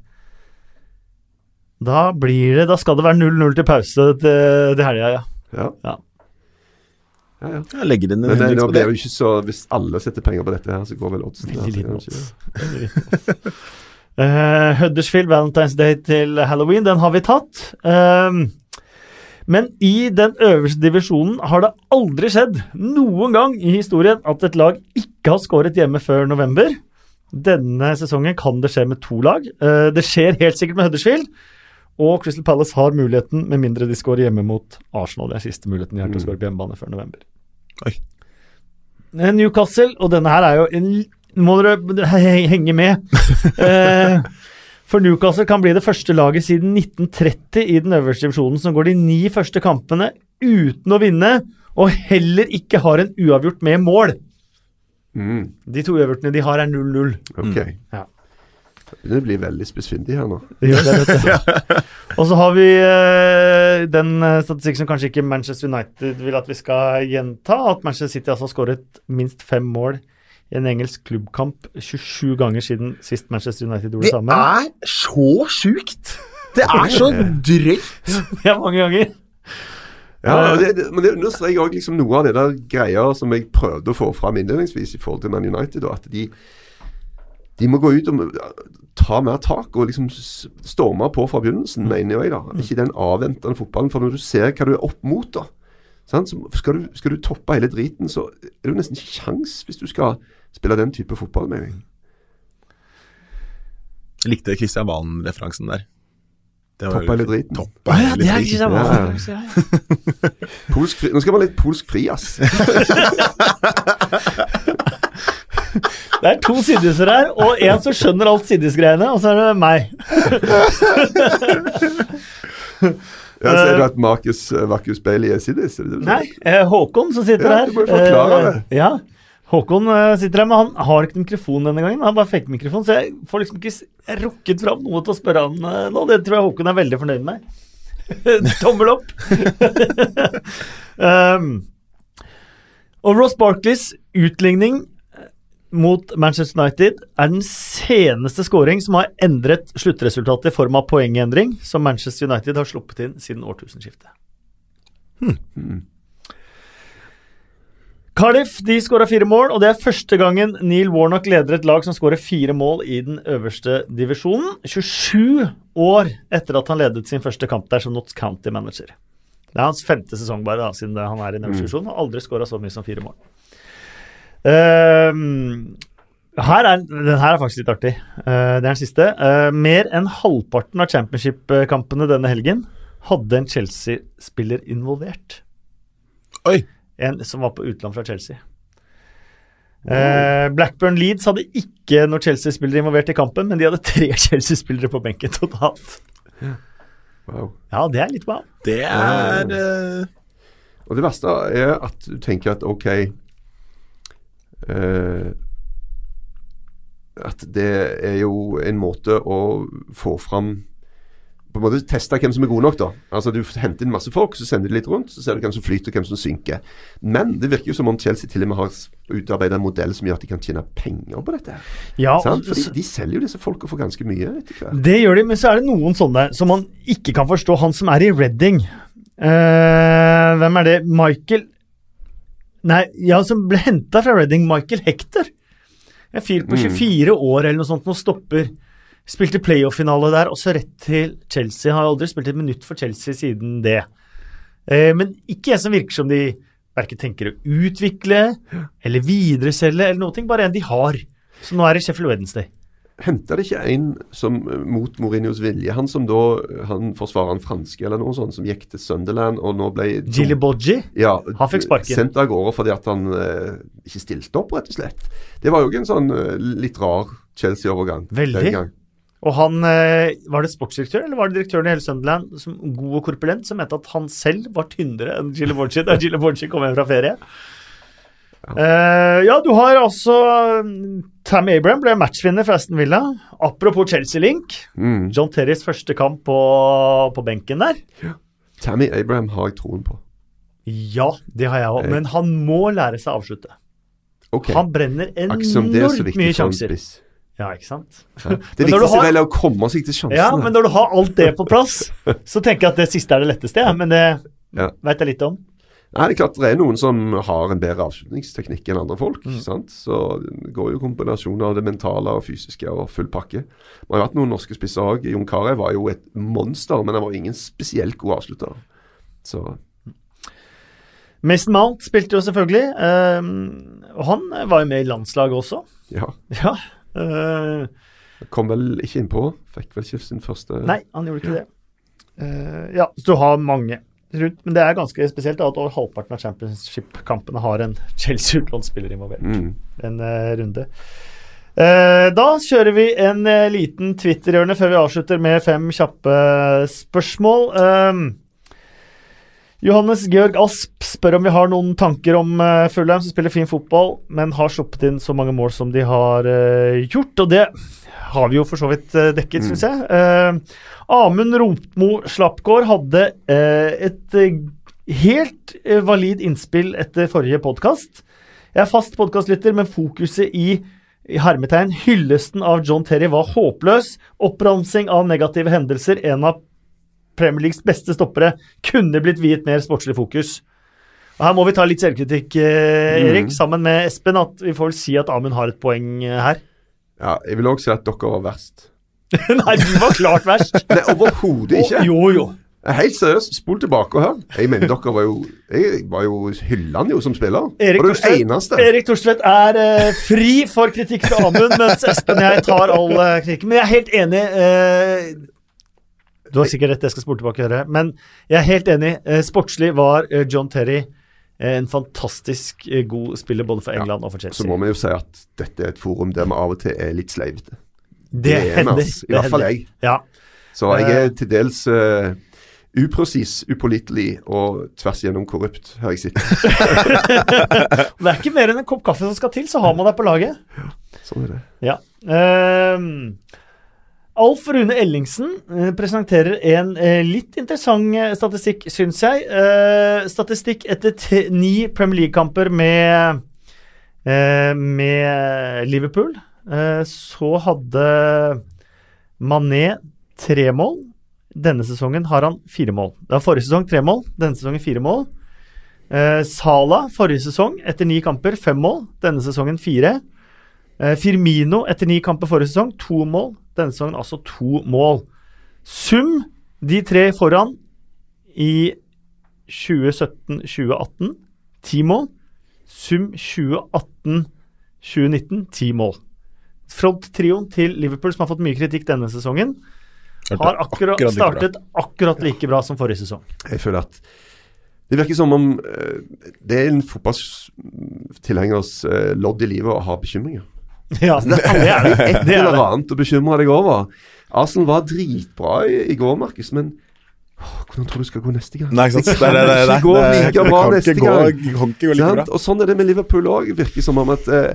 Da blir det Da skal det være 0-0 til pause til, til helga, ja. Ja. Ja, ja. Jeg legger inn en Men det, nå blir det. det jo ikke så Hvis alle setter penger på dette her, så går vel oddsen Veldig liten odds. Eh, Huddersfield Valentine's Day til Halloween, den har vi tatt. Ehm, men i den øverste divisjonen har det aldri skjedd noen gang i historien at et lag ikke har skåret hjemme før november. Denne sesongen kan det skje med to lag. Eh, det skjer helt sikkert med Huddersfield. Og Crystal Palace har muligheten, med mindre de skårer hjemme mot Arsenal. Det er siste muligheten de har til å skåre på hjemmebane før november. Oi. Eh, Newcastle, og denne her er jo en Nå må dere henge med. Eh, for Newcastle kan bli det første laget siden 1930 i den øverste divisjonen som går de ni første kampene uten å vinne, og heller ikke har en uavgjort med mål. Mm, De to uavgjortene de har, er 0-0. ok. Ja. Det blir veldig spissfindig her nå. Gjør det, vet du. Og så har vi eh, den eh, statistikken som kanskje ikke Manchester United vil at vi skal gjenta, at Manchester City altså har skåret minst fem mål i en engelsk klubbkamp 27 ganger siden sist Manchester United gjorde det Det er så sjukt! Det er så drøyt! Det er mange ganger. Ja, det, det, men det understreker òg liksom noe av det der greia som jeg prøvde å få fram innledningsvis i forhold til Man United. At de, de må gå ut og ta mer tak og liksom storme på fra begynnelsen, mener jeg. da. Ikke den avventende fotballen. For når du ser hva du er opp mot, da sant? Så skal, du, skal du toppe hele driten, så er det jo nesten ikke kjangs hvis du skal spille den type fotball, mener jeg. Jeg likte Christian Valen-referansen der. Toppa eller driten. Toppe ah, ja, det er ikke så Ja. Ja. Polsk fri, nå skal man litt polsk fri, ass. Det er to siddiser her, og en som skjønner alt siddisgreiene, og så er det meg. Ja, Ser du at Marcus uh, Bailey er siddis? Det det Nei, eh, Håkon som sitter Ja, her. du må jo forklare eh, det. Ja, Håkon eh, sitter her, men han har ikke mikrofon denne gangen. Han bare fikk mikrofon, så jeg får liksom ikke rukket fram noe til å spørre han eh, nå. Det tror jeg Håkon er veldig fornøyd med. Tommel opp. um, og Ross Barkleys utligning eh, mot Manchester United er den seneste scoring som har endret sluttresultatet i form av poengendring, som Manchester United har sluppet inn siden årtusenskiftet. Cardiff de skåra fire mål, og det er første gangen Neil Warnock leder et lag som skårer fire mål i den øverste divisjonen. 27 år etter at han ledet sin første kamp der som Notts County-manager. Det er hans femte sesong bare, da, siden han er i den øverste divisjonen. Har aldri skåra så mye som fire mål. Ehm, her er, den her er faktisk litt artig. Uh, det er den siste. Uh, mer enn halvparten av championship-kampene denne helgen hadde en Chelsea-spiller involvert. Oi! En som var på utland fra Chelsea. Uh, Blackburn Leeds hadde ikke noen Chelsea-spillere involvert i kampen, men de hadde tre Chelsea-spillere på benken totalt. Wow. Ja, det er litt wow. Det er uh... Og det verste er at du tenker at ok uh, At det er jo en måte å få fram På en måte teste hvem som er gode nok, da. Altså Du henter inn masse folk, så sender de litt rundt, så ser du hvem som flyter, og hvem som synker. Men det virker jo som om Chelsea til og med har utarbeidet en modell som gjør at de kan tjene penger på dette. Ja, Sant? Fordi de selger jo disse folka for ganske mye etter hvert. Det gjør de, men så er det noen sånne som man ikke kan forstå. Han som er i Redding. Uh, hvem er det? Michael Nei, ja, som ble henta fra Redding. Michael Hector. En fyr på 24 år eller noe sånt, nå stopper. Spilte playoff-finale der, også rett til Chelsea. Har aldri spilt et minutt for Chelsea siden det. Eh, men ikke en som virker som de verken tenker å utvikle eller videreselge eller noe, bare en de har. Så nå er det Sheffield Wednesday. Henta det ikke en som mot Mourinhos vilje? Han som da Han forsvarer han franske eller noe sånt, som gikk til Sunderland og nå ble Gilly Bodji. ja, Han fikk sparken. Sendt av gårde fordi at han eh, ikke stilte opp, rett og slett. Det var jo ikke en sånn eh, litt rar Chelsea-overgang. Veldig. Og han eh, Var det sportsdirektør eller var det direktøren i hele Sunderland, som god og korpulent, som mente at han selv var tynnere enn Gilly Borgi da Gilly Borgi kom hjem fra ferie? Eh, ja, du har altså Tam Tammy Abraham ble matchvinner for Aston Villa. Apropos Chelsea-link. Mm. John Terrys første kamp på, på benken der. Tammy Abraham har jeg troen på. Ja, det har jeg òg, men han må lære seg å avslutte. Okay. Han brenner er enormt mye sjanser. spiss. Ja, ikke sant? Ja. Det viktigste har- vel er å komme seg til sjansene. Ja, men når du har alt det på plass, så tenker jeg at det siste er det letteste, men det Ja. veit jeg litt om. Nei, det er klart det er noen som har en bedre avslutningsteknikk enn andre folk. Mm. sant? Så det går jo kombinasjoner av det mentale og fysiske og full pakke. Vi har jo hatt noen norske spisser òg. Jon Carew var jo et monster, men han var ingen spesielt god avslutter. Så Mason Mount spilte jo selvfølgelig. eh, og han var jo med i landslaget også. ja. Ja. Eh, Kom vel ikke innpå. Fikk vel ikke sin første nei, han gjorde ikke det. Uh, ja, så du har mange rundt. Men det er ganske spesielt da, at over halvparten av championship-kampene har en Chelsea-utlånsspiller involvert. Mm. En uh, runde. Uh, da kjører vi en liten Twitter-hjørne før vi avslutter med fem kjappe spørsmål. Eh, Johannes Georg Asp spør om vi har noen tanker om uh, Fulheim, som spiller fin fotball, men har sluppet inn så mange mål som de har uh, gjort. Og det har vi jo for så vidt uh, dekket, syns jeg. Eh, Amund Rotmo Slappgård hadde eh, et eh, helt eh, valid innspill etter forrige podkast. Jeg er fast podkastlytter, men fokuset i, i hermetegn hyllesten av John Terry var håpløs. Oppramsing av negative hendelser, en av Premier Leagues beste stoppere, kunne blitt viet mer sportslig fokus. Og Her må vi ta litt selvkritikk, Erik, Erik, sammen med Espen. At vi får vel si at Amund har et poeng eh, her. Ja, jeg vil òg si at dere var verst. Nei, du var klart verst. Nei, overhodet ikke. Jo, jo. Helt seriøst, spol tilbake og hør. Jeg mener dere var jo Jeg var jo hyllende jo som spiller. Erik var det eneste. Erik Thorstvedt er eh, fri for kritikk fra Amund, mens Espen og jeg tar all uh, kritikken. Men jeg er helt enig. eh, du har sikkert rett, jeg skal spole tilbake og høre. Men jeg er helt enig. eh, sportslig var eh, John Terry eh, en fantastisk god spiller både for England og for Så må vi jo si at dette er et forum der vi av og til er litt sleivete. det er hender. ass. I det hvert fall jeg. Ja. Så jeg er til dels uh, upresis, upålitelig og tvers igjennom korrupt, har jeg sett. Det er ikke mer enn en kopp kaffe som skal til, så har man deg på laget. Ja, Sånn er det. Ja. Ehm, Alf Rune Ellingsen eh, presenterer en eh, litt interessant eh, statistikk, syns jeg. Statistikk etter ni Premier League-kamper med, med Liverpool. Så hadde Mané tre mål. Denne sesongen har han fire mål. Det var forrige sesong tre mål, denne sesongen fire mål. Sala forrige sesong, etter ni kamper, fem mål. Denne sesongen fire. Firmino etter ni kamper forrige sesong, to mål. Denne sesongen altså to mål. Sum de tre foran i 2017-2018, ti mål. Sum 2018-2019, ti mål. Fronttrioen til Liverpool, som har fått mye kritikk denne sesongen, har akkurat, akkurat startet akkurat like bra som forrige sesong. Jeg føler at det virker som om eh, det er en fotballtilhengers uh, lodd i livet å ha bekymringer. Ja, det, det er det. Et det, er eller annet å bekymre deg over. Arsenal var dritbra i, i går, Markus, men åh, hvordan tror du det skal gå neste gang? Nei, sant? Det kan Det- det- det- ikke gå like bra neste gå- gang. gå like bra. Og sånn er det med Liverpool òg. Virker som om at eh,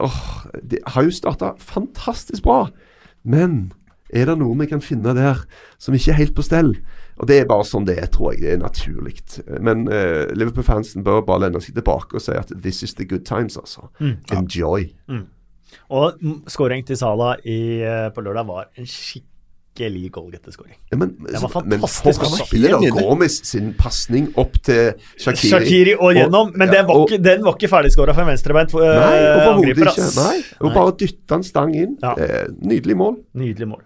åh, De har jo starta fantastisk bra, men er det noe vi kan finne der som ikke er helt på stell? Og Det er bare sånn det er, tror jeg. Det er naturlig. Men uh, Liverpool-fansen bør bare lene seg tilbake og si at this is the good times, altså. Mm. Enjoy. Og skåring til Sala i, eh, på lørdag var en skikkelig goalgetter-scoring. Ja, men, Det var men fantastisk for også. spiller Helt nydelig. Gomes sin pasning opp til Shakiri. Shakiri og gjennom, men ja, den var og- ikke, den var ikke ferdigskåra en venstrebeint uh, angriper. ikke. Nei, og Nei. bare dytte en stang inn. Ja. Eh, nydelig mål. Nydelig mål.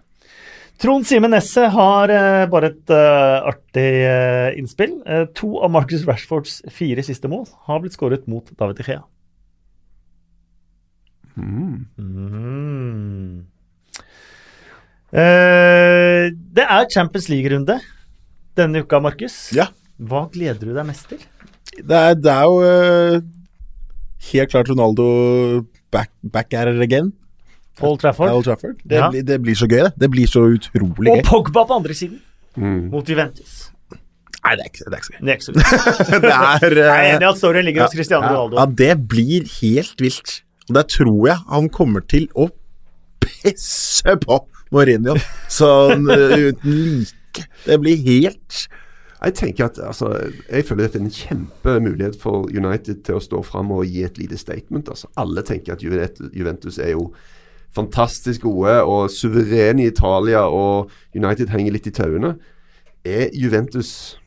Trond Simen Nesset har uh, bare et uh, artig uh, innspill. To av Marcus Rashfords fire siste mål har blitt skåret mot David Ichea. Mm. Mm. Eh, det er Champions League-runde denne uka, Markus. Ja. Hva gleder du deg mest til? Det er, det er jo uh, helt klart Ronaldo back, back at it again. Old Trafford. Old Trafford. Det, Ja. det blir så gøy, det. Det blir så utrolig Og gøy. Pogba på andre siden, Mm. mot Juventus. Nei, det er ikke, det er ikke så gøy. Det er ikke så gøy. Det er, Jeg er eh, enig i at storyen ligger hos Cristiano ja, Ronaldo. ja, det blir helt vilt. Og der tror jeg han kommer til å pisse på Mourinho sånn uten like. Det blir helt Jeg tenker at altså, jeg føler dette er en kjempemulighet for United til å stå fram og gi et lite statement. Altså, alle tenker at Juventus- er jo fantastisk gode og suverene i Italia, og United henger litt i tauene. Er Juventus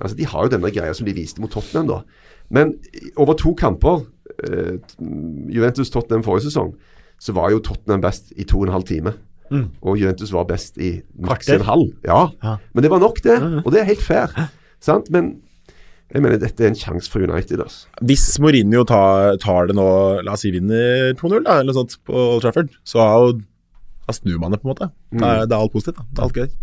Altså, De har jo denne greia som de viste mot Tottenham, da. Men over to kamper, Juventus-Tottenham forrige sesong, så var jo Tottenham best i to og en halv time. Mm. Og Juventus var best i maks en halv. Ja. Ja. Men det var nok, det. Og det er helt fair. Sant? Men jeg mener dette er en sjanse for United. Altså. Hvis Mourinho tar, tar det nå, la oss si vinner 2-0 da, eller noe sånt på Old Trafford, så har jo da snur man det, på en måte. Det er, det er alt positivt. da. Det er alt greit.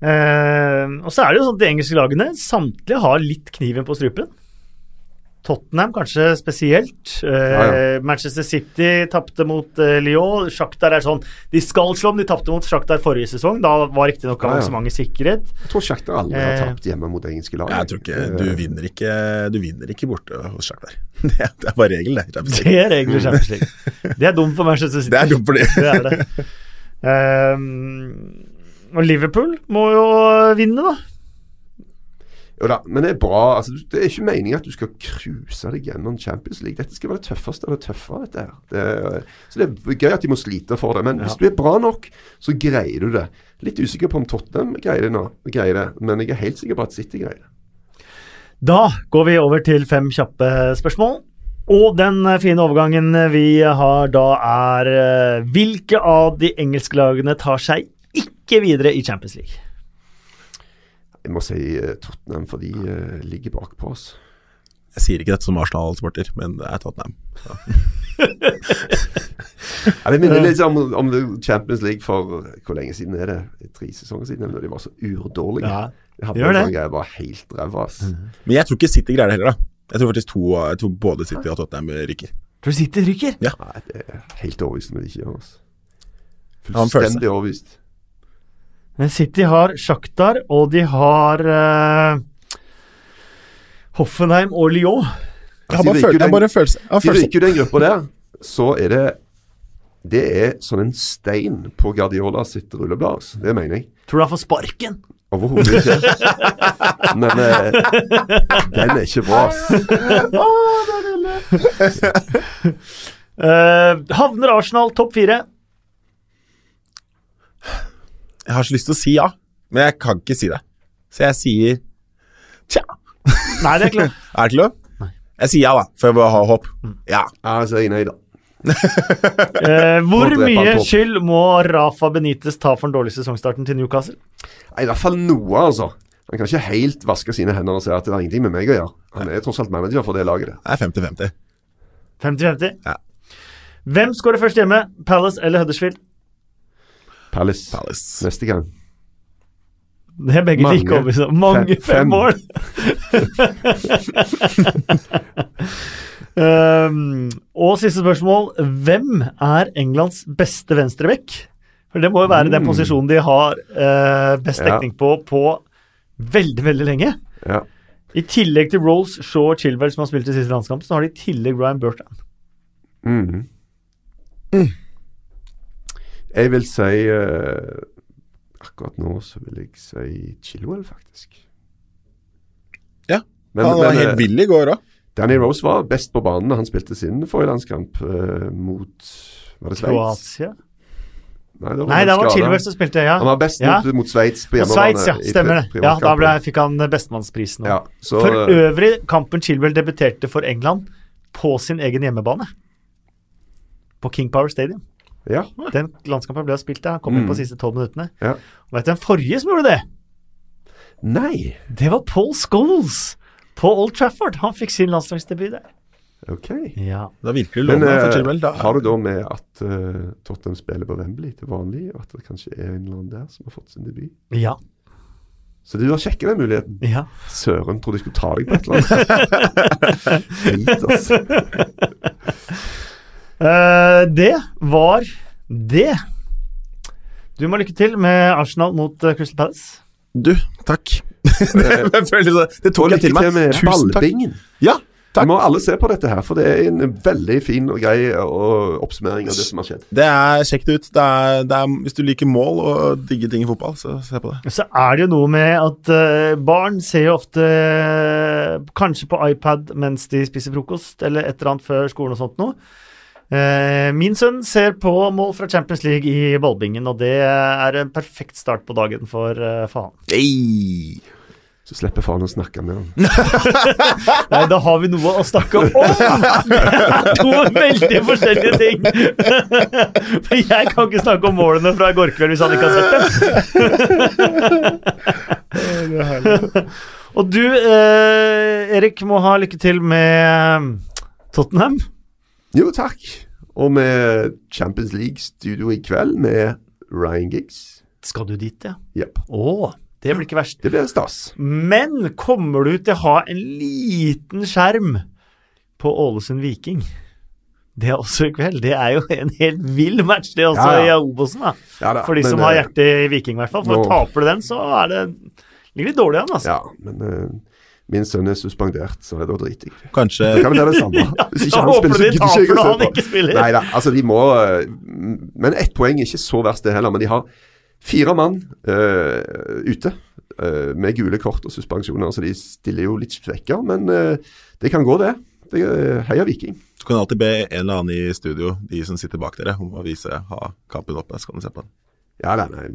Eh, og så er det jo sånn at de engelske lagene samtlige har litt kniven på strupen. Tottenham kanskje spesielt. Eh, Ja, Manchester City tapte mot eh, Lyon. Shakhtar er sånn De skal slå om, de tapte mot Shakhtar forrige sesong. Da var riktignok Ja, ja. avansementet sikret. Jeg tror Shakhtar aldri har Eh. tapt hjemme mot engelske lag. Jeg tror ikke Du vinner ikke, du vinner ikke borte hos Shakhtar. Det, er- det er bare regelen, det. Det er regler i Champions League. Det er dumt for Manchester City. Det er dumt for dem. Det er det. Ehm, og Liverpool må jo vinne, da. Jo da, men det er bra. Altså, det er ikke meningen at du skal cruise deg gjennom Champions League. Dette skal være det tøffeste av det tøffe. dette her. Det er, så det er gøy at de må slite for det. Men hvis du er bra nok, så greier du det. Litt usikker på om Tottenham greier det nå, greier det, men jeg er helt sikker på at City greier det. Da går vi over til fem kjappe spørsmål. Og den eh, fine overgangen vi har da er eh, Hvilke av de engelske lagene tar seg ikke videre i Champions League? Jeg må si eh, Tottenham, for de uh, ligger bakpå oss. Jeg sier ikke dette som Arsenal-sporter, men det er Tottenham. Ja, det minner litt om, om Champions League for hvor lenge siden er det? Tre sesonger siden, når de var så urdårlige. Ja, De hadde gjør det. sånn greie, var helt ræva. ass. Men jeg tror ikke City greier det heller, da. Jeg tror faktisk to, jeg tror både City og Tottenham ryker. Tror du City ryker? Nei, det er helt overbevist om de ikke gjør følelse. Fullstendig overbevist. Men City har Shakhtar, og de har uh, Hoffenheim og Lyon. Jeg har bare, ryker føl jeg den- har bare følelse. De ryker den gruppa der, så er det Det er sånn en stein på Guardiola sitt rulleblad. ass. Det mener jeg. Tror du han får sparken? Overhodet ikke. Men uh, den er ikke bra. ass. Eh, havner Arsenal topp fire? Jeg har så lyst til å si ja, men jeg kan ikke si det. Så jeg sier tja. Nei, det er ikke lov. Er det ikke lov? Jeg sier ja, da, for jeg vil ha håp. Ja. Ja, så er jeg nøyd da. Eh, hvor mye skyld må Rafa Benitez ta for den dårlige sesongstarten til Newcastle? Nei, I hvert fall noe, altså. Han kan ikke helt vaske sine hender og si at det har ingenting med meg å gjøre. Han er tross alt manager for det laget. Det er 50-50. 50-50. Ja. Hvem skårer først hjemme? Palace eller Huddersfield? Palace. Palace. Neste gang. Det er begge like overbevist om. Mange Fem- fem, mål. um, og siste spørsmål. Hvem er Englands beste venstreback? For det må jo være den Mm. posisjonen de har uh, best Ja. på på veldig, veldig lenge. Ja. I tillegg til Rolls, Shaw og Chilwell, som har spilt i siste landskamp, så har de i tillegg Ryan Burton. Mhm. Jeg vil si uh, Akkurat nå så vil jeg si Chilwell, faktisk. Ja, Men, Han var men, helt eh, vill i går òg. Danny Rose var best på banen da han spilte sin forrige landskamp uh, mot Var det Sveits? Kroatia? Nei, det Nei, det var. Chilwell som spilte, ja. Han var best Ja. mot, mot Sveits på hjemmebane. Sveits, ja. Stemmer det. Ja, Da ble, fikk han bestemannsprisen. ja, så, For øvrig, kampen Chilwell debuterte for England på sin egen hjemmebane. På King Power Stadium. Ja. Den landskampen ble spilt ja. Kom inn på de siste tolv minuttene. Ja. Og vet du hvem forrige som gjorde det? Nei, Det var Paul Scholes på Old Trafford. Han fikk sin landslagsdebut der. ok. Ja. Da virker det Men lovende for eh, Chilwell. Da. har du da med at uh, Tottenham spiller på Wembley til vanlig, og at det kanskje er en eller annen der som har fått sin debut? Ja. Så du har sjekket den muligheten? ja. Søren, trodde jeg skulle ta deg på et eller annet. Drit, altså. Eh, det var det. Du må lykke til med Arsenal mot uh, Crystal Palace. Du, takk. det, føler det tok jeg til meg. med Tusen takk. ballbingen. Ja, Vi takk. må alle se på dette her, for det er en veldig fin og grei oppsummering av det som har skjedd. Det er kjekt ut. Det er, det er, hvis du liker mål og digger ting i fotball, så se på det. Så er det jo noe med at uh, barn ser jo ofte kanskje på iPad mens de spiser frokost, eller et eller annet før skolen og sånt noe. Eh, min sønn ser på mål fra Champions League i ballbingen, og det er en perfekt start på dagen for, faen for han. Hey. Så slipper faren å snakke med han. Nei, da har vi noe å snakke om! To veldig forskjellige ting! For jeg kan ikke snakke om målene fra i går kveld hvis han ikke har sett dem. Og du, eh, Erik, må ha lykke til med Tottenham. Jo, takk. Og med Champions League-studio i kveld med Ryan Giggs. Skal du dit, ja? Yep. Å, det blir ikke verst. Det blir stas. Men kommer du til å ha en liten skjerm på Ålesund Viking? Det er også i kveld. Det er jo en helt vill match, det også Ja, ja. i Obosen. da. Ja da, For de men, som har eh, hjertet i Viking, i hvert fall. For nå- taper du den, så er det ligger litt dårlig an, altså. Ja, men eh, min sønn er suspendert, så da driter jeg. Kanskje Det kan vel være det samme. Hvis ikke han spiller, så gidder ikke jeg å se på. Nei da, altså de må eh, Men ett poeng er ikke så verst det heller. Men de har fire mann uh, ute uh, med gule kort og suspensjoner, så de stiller jo litt svekka. Men uh, det kan gå, det. det er heia Viking. Du kan alltid be en eller annen i studio, de som sitter bak dere, om å vise ha kampen oppe. Så kan du se på den. Ja, nei, nei,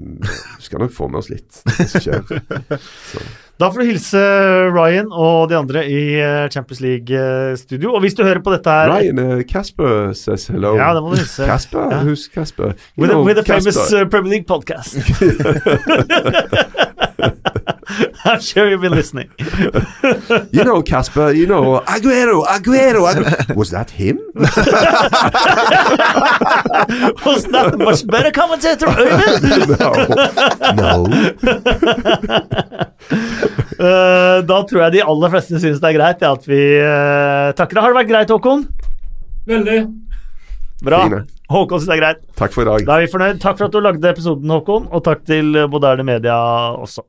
vi skal nok få med oss litt. Det som skjer. Så. Da får du hilse Ryan og de andre i eh, Champions League-studio. Og hvis du hører på dette her Ryan uh, Casper says hello. Ja, det må du hilse. Casper? Ja. Who's Casper? You With, a, with a famous uh, Premier League podcast. I'm sure you've been listening. You know Casper, you know Aguero, Aguero, Aguero. Was that him? Was that the much better commentator, Øyvind? no. no. Uh, da tror jeg de aller fleste syns det er greit ja, at vi uh, takker. Har det vært greit, Håkon? Veldig. Bra. Fine. Håkon syns det er greit. Takk for i dag. Da er vi fornøyd. Takk for at du lagde episoden, Håkon, og takk til Moderne Media også.